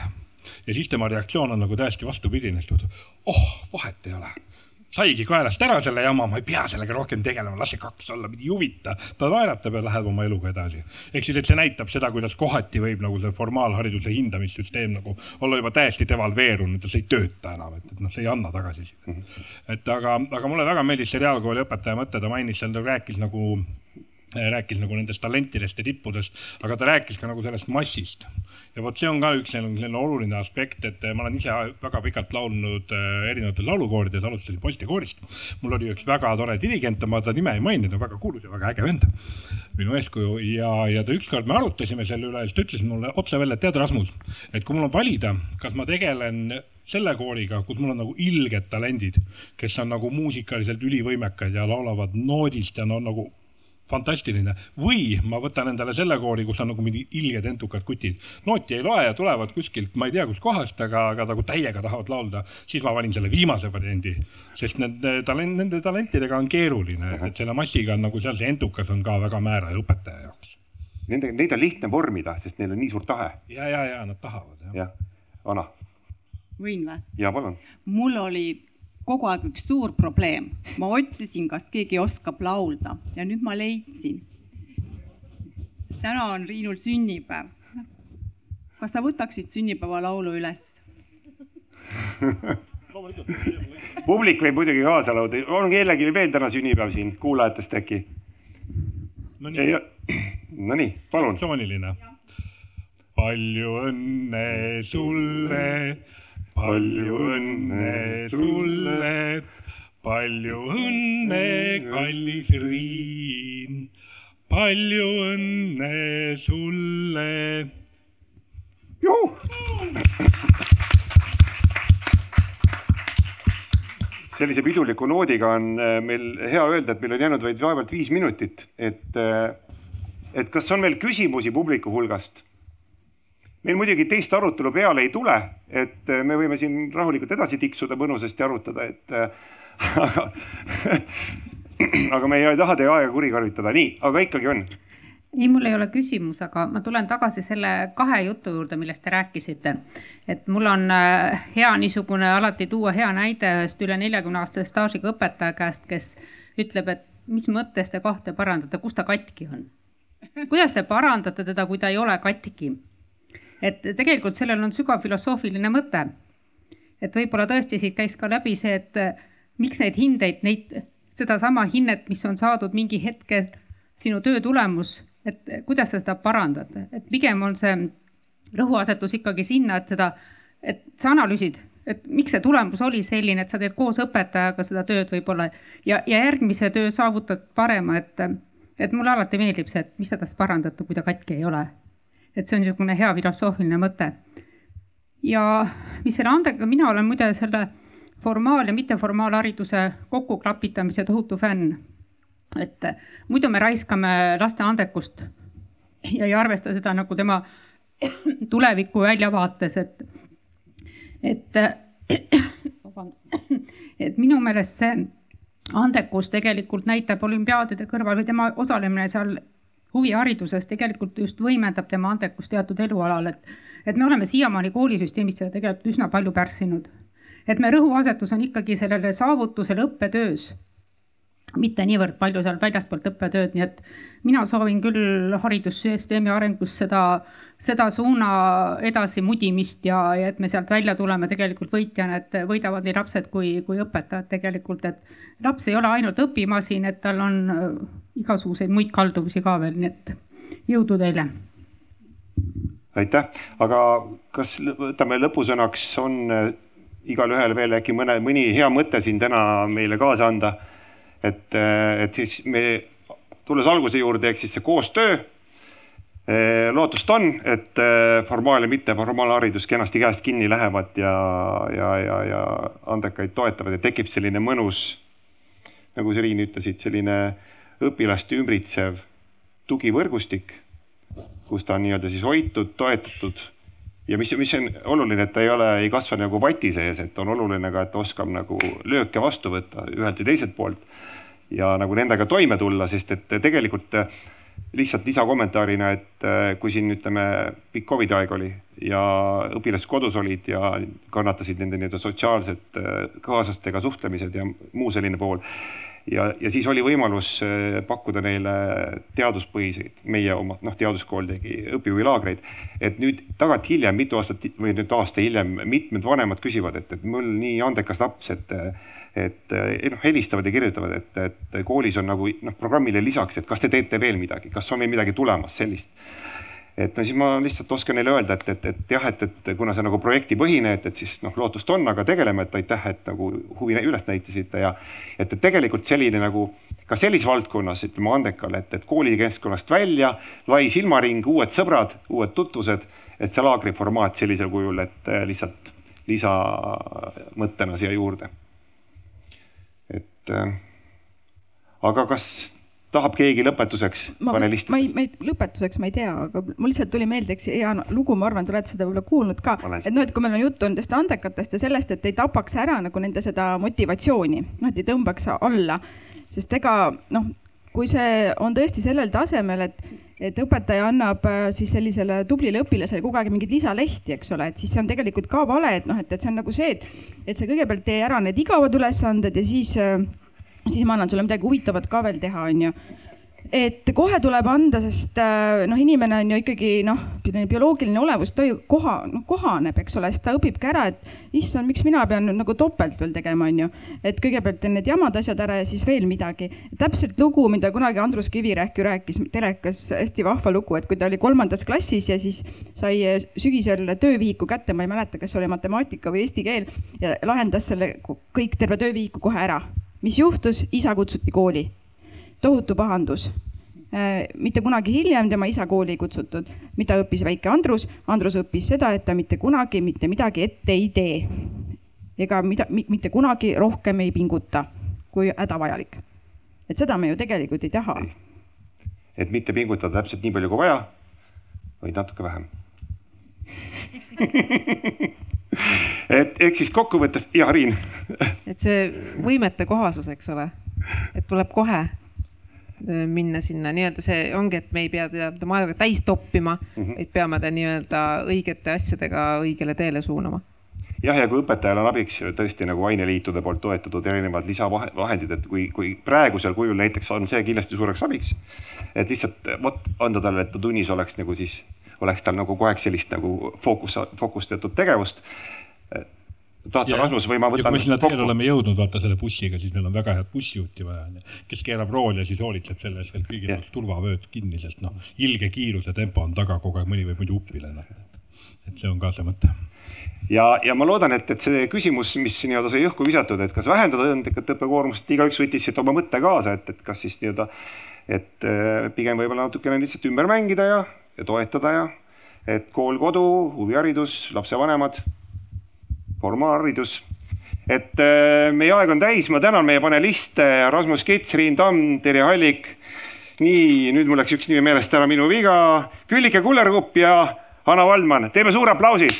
ja siis tema reaktsioon on nagu täiesti vastupidine, ütleb, oh, vahet ei ole saigi kaelast ära selle jama, ma ei pea sellega rohkem tegelema, las see kaks olla, mind ei huvita. ta naeratab ja läheb oma eluga edasi. ehk siis, et see näitab seda, kuidas kohati võib nagu see formaalhariduse hindamissüsteem nagu olla juba täiesti devalveerunud ja see ei tööta enam, et, et noh, see ei anna tagasisidet. -hmm. et aga, aga mulle väga meeldis see reaalkooli õpetaja mõte, ta mainis seal, ta rääkis nagu rääkis nagu nendest talentidest ja tippudest, aga ta rääkis ka nagu sellest massist. ja vot see on ka üks selline, selline oluline aspekt, et ma olen ise väga pikalt laulnud äh, erinevatel laulukoorides, alustasin poistekoorist. mul oli üks väga tore dirigent, ma ta nime ei maininud, on väga kuulus ja väga äge vend, minu eeskuju ja, ja ta ükskord me arutasime selle üle siis ta ütles mulle otse välja, et tead, Rasmus, et kui mul on valida, kas ma tegelen selle kooriga, kus mul on nagu ilged talendid, kes on nagu muusikaliselt ülivõimekad ja laulavad noodist ja no nagu fantastiline. või ma võtan endale selle koori, kus on nagu mingi ilged entukad kutid. nooti ei loe ja tulevad kuskilt, ma ei tea kuskohast, aga, aga nagu täiega tahavad laulda. siis ma valin selle viimase variandi, sest nende talent, nende talentidega on keeruline, et selle massiga on nagu seal see entukas on ka väga määraja õpetaja jaoks. Nende, neid on lihtne vormida, sest neil on nii suur tahe. ja, ja, ja nad tahavad jah. jah, Ana. võin või? ja palun. mul oli kogu aeg üks suur probleem. ma otsisin, kas keegi oskab laulda ja nüüd ma leidsin. täna on Riinul sünnipäev. kas sa võtaksid sünnipäevalaulu üles publik võib muidugi kaasa laulda, on kellelgi veel täna sünnipäev siin kuulajatest äkki? Nonii, Nonii, palun. emotsiooniline. palju õnne sulle palju õnne sulle, palju õnne, kallis Riin, palju õnne sulle. sellise piduliku noodiga on äh, meil hea öelda, et meil on jäänud vaid vaevalt viis minutit, et, äh, et kas on veel küsimusi publiku hulgast? Meil muidugi teist arutelu peale ei tule, et äh, me võime siin rahulikult edasi tiksuda, mõnusasti arutada, et äh, aga aga me ei taha teie aega kuritarvitada, nii, aga ikkagi on. ei, mul ei ole küsimus, aga ma tulen tagasi selle kahe jutu juurde, millest te rääkisite. et mul on äh, hea niisugune alati tuua hea näide ühest üle neljakümne aastase staažiga õpetaja käest, kes ütleb, et mis mõttes te kahte parandate, kus ta katki on? kuidas te parandate teda, kui ta ei ole katki? Et tegelikult sellel on sügav filosoofiline mõte. et võib-olla tõesti siit käis ka läbi see, et äh, miks neid hindeid, neid, sedasama hinnet, mis on saadud mingi hetkel sinu töö tulemus, et äh, kuidas sa seda parandad, et pigem on see rõhuasetus ikkagi sinna, et seda, et sa analüüsid, et miks see tulemus oli selline, et sa teed koos õpetajaga seda tööd võib-olla ja, ja järgmise töö saavutad parema, et, et mulle alati meeldib see, et mis sa tast parandad, kui ta katki ei ole et see on niisugune hea filosoofiline mõte. ja mis selle andega, mina olen muide selle formaal- ja mitteformaalhariduse kokkuklapitamise tohutu fänn. et muidu me raiskame laste andekust ja ei arvesta seda nagu tema tuleviku väljavaates, et, et, et minu meelest see andekus tegelikult näitab olümpiaadide kõrval või tema osalemine seal huvihariduses tegelikult just võimendab tema andekust teatud elualal, et, et me oleme siiamaani koolisüsteemis seda tegelikult üsna palju pärssinud. et me rõhuasetus on ikkagi sellele saavutusele õppetöös mitte niivõrd palju seal väljaspoolt õppetööd, nii et mina soovin küll haridussüsteemi arengus seda, seda suuna edasi mudimist ja, ja et me sealt välja tuleme tegelikult võitjana, et võidavad nii lapsed kui, kui õpetajad tegelikult, et laps ei ole ainult õpimasin, et tal on äh, igasuguseid muid kalduvusi ka veel, nii et jõudu teile. aitäh, aga kas võtame lõpusõnaks, on äh, igalühel veel äkki mõne, mõni hea mõte siin täna meile kaasa anda et, äh, et siis me, tulles alguse juurde, ehk siis see koostöö. Äh, lootust on, et äh, formaal- ja mitteformaalharidus kenasti käest kinni lähevad ja, ja, ja, ja andekaid toetavad ja tekib selline mõnus, nagu sa, Riin, ütlesid, selline õpilast ümbritsev tugivõrgustik, kus ta on nii-öelda siis hoitud, toetatud ja mis, mis on oluline, et ta ei ole, ei kasva nagu vati sees, et on oluline ka, et ta oskab nagu lööke vastu võtta ühelt või teiselt poolt ja nagu nendega toime tulla, sest et tegelikult äh, lihtsalt lisakommentaarina, et äh, kui siin ütleme, pikk Covidi aeg oli ja õpilased kodus olid ja kannatasid nende nii-öelda sotsiaalsed äh, kaaslastega suhtlemised ja muu selline pool. Ja, ja siis oli võimalus pakkuda neile teaduspõhiseid, meie oma, noh, teaduskool tegi õpihuvilaagreid. et nüüd tagantjärele mitu aastat või nüüd aasta hiljem mitmed vanemad küsivad, et, et mul nii andekas laps, et et eh, noh, helistavad ja kirjutavad, et, et koolis on nagu noh, programmile lisaks, et kas te teete veel midagi, kas on veel midagi tulemas sellist. Et no siis ma lihtsalt oskan neile öelda, et, et, et jah, et, et kuna see nagu projektipõhine, et, et siis noh, lootust on, aga tegeleme, et aitäh, et nagu huvi üles näitasite ja et, et tegelikult selline nagu ka sellises valdkonnas, ütleme andekale, et, et koolikeskkonnast välja, lai silmaring, uued sõbrad, uued tutvused, et see laagri formaat sellisel kujul, et eh, lihtsalt lisamõttena siia juurde. Et äh, aga kas tahab keegi lõpetuseks panelist? ma ei, ma ei, lõpetuseks ma ei tea, aga mul lihtsalt tuli meelde üks hea lugu, ma arvan, te olete seda võib-olla kuulnud ka. et noh, et kui meil on juttu nendest andekatest ja sellest, et ei tapaks ära nagu nende seda motivatsiooni, noh, et ei tõmbaks alla. sest ega noh, kui see on tõesti sellel tasemel, et et õpetaja annab äh, siis sellisele tublile õpilasele kogu aeg mingeid lisalehti, eks ole, et siis see on tegelikult ka vale, et noh, et, et see on nagu see, et, et sa kõigepealt tee ära need igavad ülesanded ja siis, äh, siis ma annan sulle midagi huvitavat ka veel teha, onju et kohe tuleb anda, sest äh, noh, inimene on ju ikkagi noh, bioloogiline olevus, ta ju koha, noh kohaneb, eks ole, siis ta õpibki ära, et issand, miks mina pean nüüd nagu topelt veel tegema, on ju. et kõigepealt teen need jamad asjad ära ja siis veel midagi. täpselt lugu, mida kunagi Andrus Kivirähk ju rääkis telekas, hästi vahva lugu, et kui ta oli kolmandas klassis ja siis sai sügisel töövihiku kätte, ma ei mäleta, kas oli matemaatika või eesti keel ja lahendas selle kõik terve töövihiku kohe ära. Mis juhtus, isa kutsuti kooli tohutu pahandus äh, mitte kunagi hiljem tema isa kooli ei kutsutud. mida õppis väike Andrus? Andrus õppis seda, et ta mitte kunagi mitte midagi ette ei tee. ega mida, mitte kunagi rohkem ei pinguta, kui hädavajalik. et seda me ju tegelikult ei taha. et mitte pingutada täpselt nii palju kui vaja, vaid natuke vähem et ehk siis kokkuvõttes, ja Riin et see võimete kohasus, eks ole, et tuleb kohe Äh, minna sinna nii-öelda see ongi, et me ei pea teda maailmaga täis toppima mm, -hmm. vaid peame ta nii-öelda õigete asjadega õigele teele suunama jah, ja kui õpetajal on abiks tõesti nagu aineliitude poolt toetatud erinevad lisavahendid, et kui, kui praegusel kujul näiteks on see kindlasti suureks abiks. et lihtsalt vot anda talle, et ta tunnis oleks nagu siis, oleks tal nagu kogu aeg sellist nagu fookus, fookustatud tegevust tahad sa Rasmus või ma võtan. kui me sinna teele oleme jõudnud, vaata selle bussiga, siis meil on väga head bussijuhti vaja, kes keerab rooli ja siis hoolitseb selle eest, et kõigil oleks turvavööd kinni, sest noh, ilge kiiruse tempo on taga kogu aeg, mõni võib muidu uppida noh. et see on ka see mõte. ja, ja ma loodan, et, et see küsimus, mis nii-öelda sai õhku visatud, et kas vähendada õnnekat õppekoormust, igaüks võttis siit oma mõtte kaasa, et, et kas siis nii-öelda, et äh, pigem võib-olla natukene lihtsalt ümber mängida ja, ja toetada ja et kool, kodu, huviharidus, lapsevanemad formaalharidus. et äh, meie aeg on täis, ma tänan meie paneliste Rasmus Kits, Riin Tamm, Terje Hallik. nii, nüüd mul läks üks nimi meelest ära, minu viga. Küllike Kullerkupp ja Hanna Valdman, teeme suure aplausi.